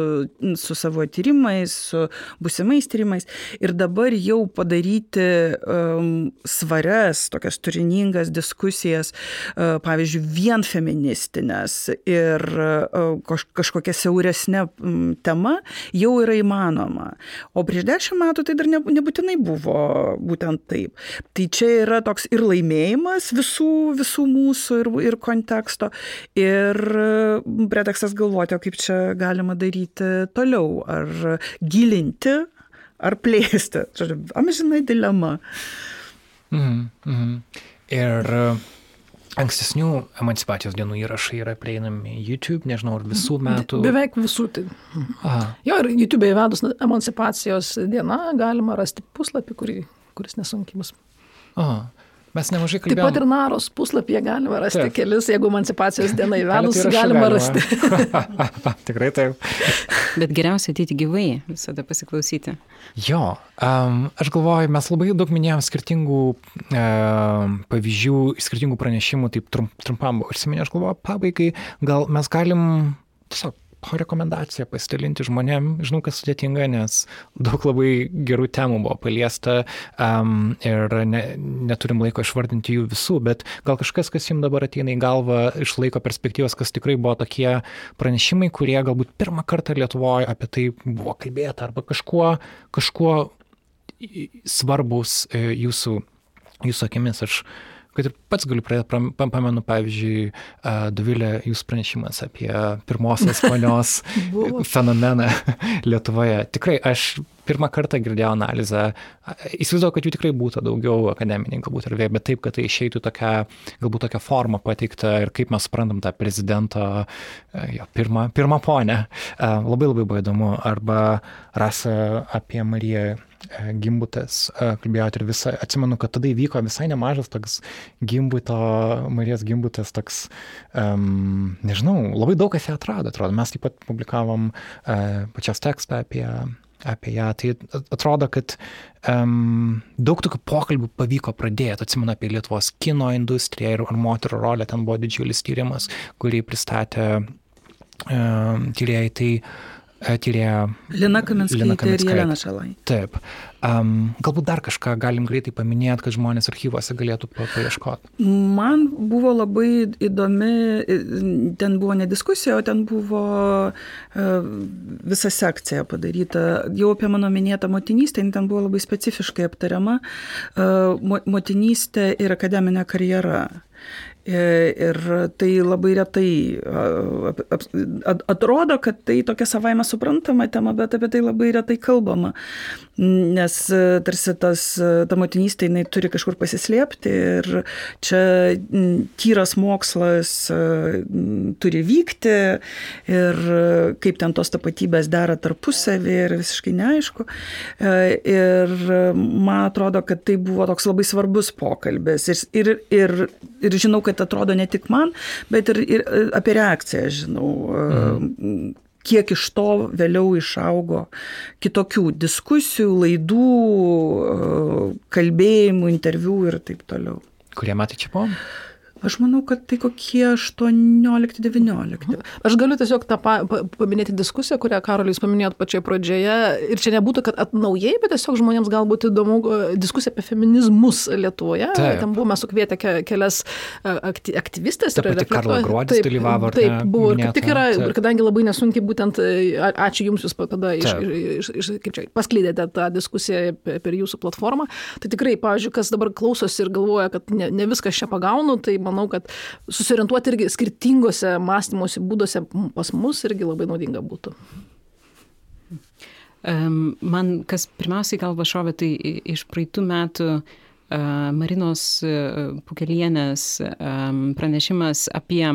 su savo tyrimais, su busimais tyrimais ir dabar jau padaryti um, svarias, tokias turiningas diskusijas, uh, pavyzdžiui, vien feministinės ir uh, kaž, kažkokia siauresnė um, tema jau yra įmanoma. O prieš dešimt metų tai dar ne, nebūtinai buvo būtent taip. Tai čia yra toks ir laimėjimas visų, visų mūsų ir, ir konteksto, ir pretekstas galvoti, o kaip čia galima daryti toliau, ar gilinti, ar plėsti. Čia amžinai dilema. Mhm, mhm. Ir ankstesnių emancipacijos dienų įrašai yra prieinami YouTube, nežinau, ar visų metų. Beveik visų. Tai. Aha. Jo, ir YouTube įvedus emancipacijos diena galima rasti puslapį, kurį, kuris nesunkiai bus. Aha. Mes nemažai kalbėjome. Taip pat ir Naros puslapyje galima rasti taip. kelis, jeigu emancipacijos diena įvedus, galima, galima rasti. Tikrai taip. Bet geriausia ateiti gyvai, visada pasiklausyti. Jo, um, aš galvoju, mes labai daug minėjom skirtingų um, pavyzdžių, skirtingų pranešimų, taip trump, trumpam užsiminė, aš galvoju, pabaigai, gal mes galim tiesiog po rekomendaciją pasidalinti žmonėm. Žinau, kad sudėtinga, nes daug labai gerų temų buvo paliesta um, ir ne, neturim laiko išvardinti jų visų, bet gal kažkas, kas jums dabar ateina į galvą iš laiko perspektyvos, kas tikrai buvo tokie pranešimai, kurie galbūt pirmą kartą Lietuvoje apie tai buvo kalbėta arba kažkuo, kažkuo svarbus e, jūsų, jūsų akimis. Aš kad ir pats galiu pradėti, pamenu, pavyzdžiui, Dovilė, jūsų pranešimas apie pirmosios ponios fenomeną Lietuvoje. Tikrai, aš pirmą kartą girdėjau analizę, įsivaizduoju, kad jų tikrai būtų daugiau akademiniai, galbūt vėl, bet taip, kad tai išeitų tokia, galbūt tokia forma pateikta ir kaip mes suprantam tą prezidento, jo, pirmą, pirmą ponę. Labai labai buvo įdomu. Arba rasa apie Mariją E, gimbutės, e, kalbėjote ir visą, atsimenu, kad tada įvyko visai nemažas toks gimbuto, Marijos gimbutės toks, um, nežinau, labai daug kas ją atrado, atrodo. Mes taip pat publikavom uh, pačias tekstą apie, apie ją. Tai atrodo, kad um, daug tokių pokalbių pavyko pradėti. Atsimenu apie Lietuvos kino industriją ir moterų rolę, ten buvo didžiulis tyrimas, kurį pristatė um, tyrėjai. Tai tyrėja Lina Kaminskaitė ir Jelena Šalai. Taip. Um, galbūt dar kažką galim greitai paminėti, kad žmonės archyvose galėtų pa paieškoti. Man buvo labai įdomi, ten buvo ne diskusija, o ten buvo uh, visa sekcija padaryta. Jau apie mano minėtą motinystę, ten buvo labai specifiškai aptariama uh, motinystė ir akademinė karjera. E, ir tai labai retai atrodo, kad tai tokia savaime suprantama tema, bet apie tai labai retai kalbama. Nes e, tarsi tas, e, ta motinystė jinai turi kažkur pasislėpti ir čia tyras mokslas turi vykti ir kaip ten tos tapatybės dera tarpusavį ir visiškai neaišku. Ir man atrodo, kad tai buvo toks labai svarbus pokalbis. Ir, ir, ir, ir žinau, kad atrodo ne tik man, bet ir, ir e, apie reakciją žinau. Mhm kiek iš to vėliau išaugo kitokių diskusijų, laidų, e, kalbėjimų, interviu ir taip toliau. Kurie metai čia buvo? Aš manau, kad tai kokie 18-19. Aš galiu tiesiog tą pa, pa, paminėti diskusiją, kurią Karolis paminėjot pačioje pradžioje. Ir čia nebūtų, kad naujai, bet tiesiog žmonėms galbūt įdomu diskusija apie feminizmus Lietuvoje. Taip. Ten buvome sukvietę ke, kelias akti, aktyvistės. Taip, ir Karlo Grodis dalyvavo. Taip, ne, buvo. Ir kaip tik yra, taip. ir kadangi labai nesunkiai būtent, ačiū Jums, Jūs tada iš, iš, iš, kaip čia, paskleidėte tą diskusiją per Jūsų platformą. Tai tikrai, pavyzdžiui, kas dabar klausosi ir galvoja, kad ne, ne viskas čia pagaunu, tai man manau, kad susiorientuoti irgi skirtingose mąstymosi būduose pas mus irgi labai naudinga būtų. Man kas pirmiausiai galva šovė, tai iš praeitų metų Marinos Pukelienės pranešimas apie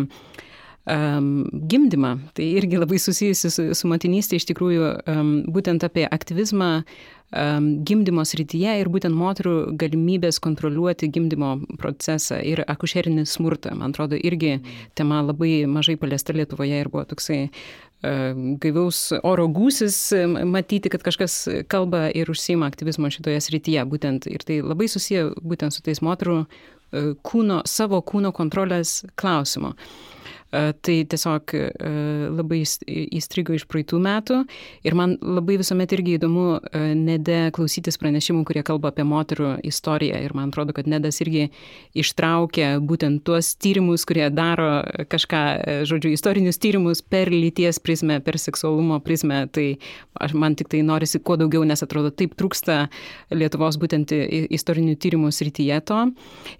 um, gimdymą. Tai irgi labai susijusi su, su motinystė, iš tikrųjų, um, būtent apie aktyvizmą um, gimdymo srityje ir būtent moterų galimybės kontroliuoti gimdymo procesą ir akušerinį smurtą. Man atrodo, irgi tema labai mažai paliesta Lietuvoje ir buvo toksai gaivaus oro gūsis matyti, kad kažkas kalba ir užsima aktyvizmo šitoje srityje. Būtent, ir tai labai susiję būtent su tais moterų kūno, savo kūno kontrolės klausimu. E, tai tiesiog e, labai įstrigo iš praeitų metų. Ir man labai visuomet irgi įdomu e, nede klausytis pranešimų, kurie kalba apie moterų istoriją. Ir man atrodo, kad nedas irgi ištraukia būtent tuos tyrimus, kurie daro kažką, žodžiu, istorinius tyrimus per lyties prizmę, per seksualumo prizmę, tai aš, man tik tai norisi kuo daugiau, nes atrodo taip trūksta Lietuvos būtent istorinių tyrimų srityje to.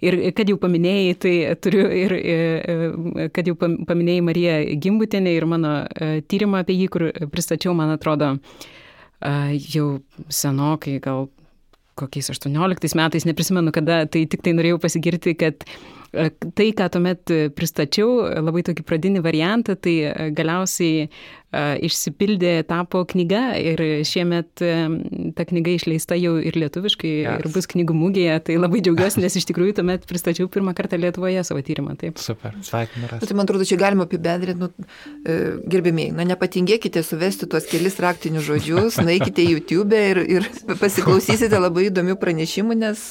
Ir kad jau paminėjai, tai turiu ir, kad jau paminėjai, paminėjai Mariją Gimbutinę ir mano e, tyrimą apie jį, kur pristačiau, man atrodo, e, jau senokai, gal kokiais 18 metais, neprisimenu kada, tai tik tai norėjau pasigirti, kad tai, ką tuomet pristačiau, labai tokį pradinį variantą, tai galiausiai išsipildė, tapo knyga ir šiemet ta knyga išleista jau ir lietuviškai, yes. ir bus knygų mūgėje, tai labai džiaugiuosi, nes iš tikrųjų tuomet pristačiau pirmą kartą Lietuvoje savo tyrimą. Taip. Super, sveikinu. Tai man atrodo, čia galima apibendrinti, nu, e, gerbėmiai, na nepatingėkite suvesti tuos kelis raktinius žodžius, naikite į YouTube ir, ir pasiklausysite labai įdomių pranešimų, nes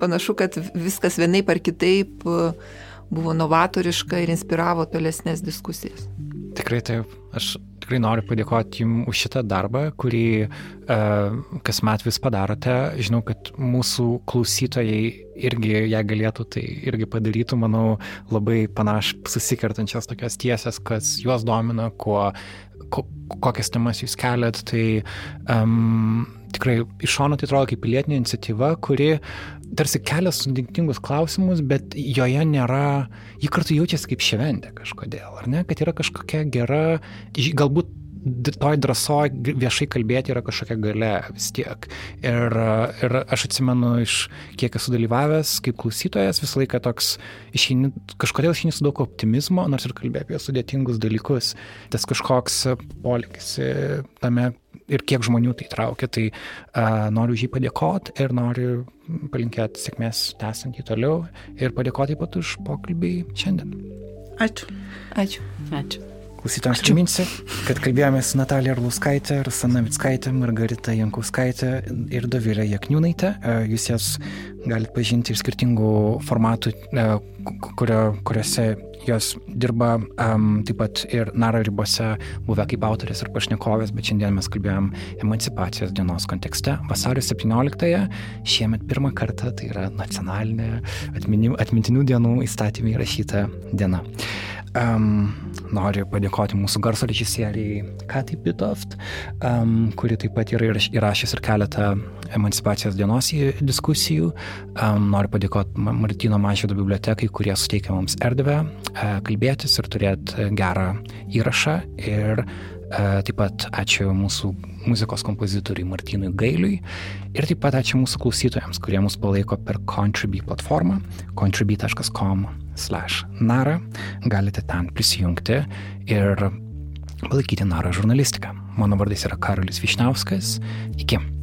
panašu, kad viskas vienaip ar kitaip buvo novatoriška ir inspiravo tolesnės diskusijas. Tikrai taip. Aš tikrai noriu padėkoti Jums už šitą darbą, kurį uh, kasmet vis padarote. Žinau, kad mūsų klausytojai irgi, jei galėtų, tai irgi padarytų, manau, labai panaš susikertančias tokias tiesas, kas juos domina, kuo, ko, kokias temas jūs keliat. Tai um, tikrai iš šono tai atrodo kaip pilietinė iniciatyva, kuri tarsi kelia sudėtingus klausimus, bet joje nėra, ji kartu jaučiasi kaip šventė kažkodėl, ar ne, kad yra kažkokia gera, galbūt toj drąsoj viešai kalbėti yra kažkokia gale vis tiek. Ir, ir aš atsimenu iš kiek esu dalyvavęs kaip klausytojas, visą laiką toks, išeini, kažkodėl išeini su daug optimizmo, nors ir kalbė apie sudėtingus dalykus. Tas kažkoks polikis tame ir kiek žmonių tai traukia, tai uh, noriu už jį padėkoti ir noriu palinkėti sėkmės tęsant jį toliau ir padėkoti taip pat už pokalbį šiandien. Ačiū. Ačiū. Ačiū. Klausytams priminsiu, kad kalbėjome su Natalija Arlauskaitė, Rusana Vitskaitė, Margarita Jankauskaitė ir Dovilė Jakniūnaitė. E, jūs jas galite pažinti iš skirtingų formatų, e, kurio, kuriuose jos dirba um, taip pat ir Nara ribose, buvę kaip autorės ir pašnekovės, bet šiandien mes kalbėjom emancipacijos dienos kontekste. Vasario 17-ąją šiemet pirmą kartą tai yra nacionalinė atmintinių dienų įstatymė įrašyta diena. Um, noriu padėkoti mūsų garso režisieriai Katai Bitoft, um, kuri taip pat yra įrašęs ir keletą emancipacijos dienos diskusijų. Um, noriu padėkoti Martino Mažydo bibliotekai, kurie suteikia mums erdvę uh, kalbėtis ir turėti gerą įrašą. Ir taip pat ačiū mūsų muzikos kompozitoriui Martynui Gailiui ir taip pat ačiū mūsų klausytojams, kurie mus palaiko per Contribui platformą contribui.com nara. Galite ten prisijungti ir palaikyti narą žurnalistiką. Mano vardas yra Karolis Višniauskas. Iki.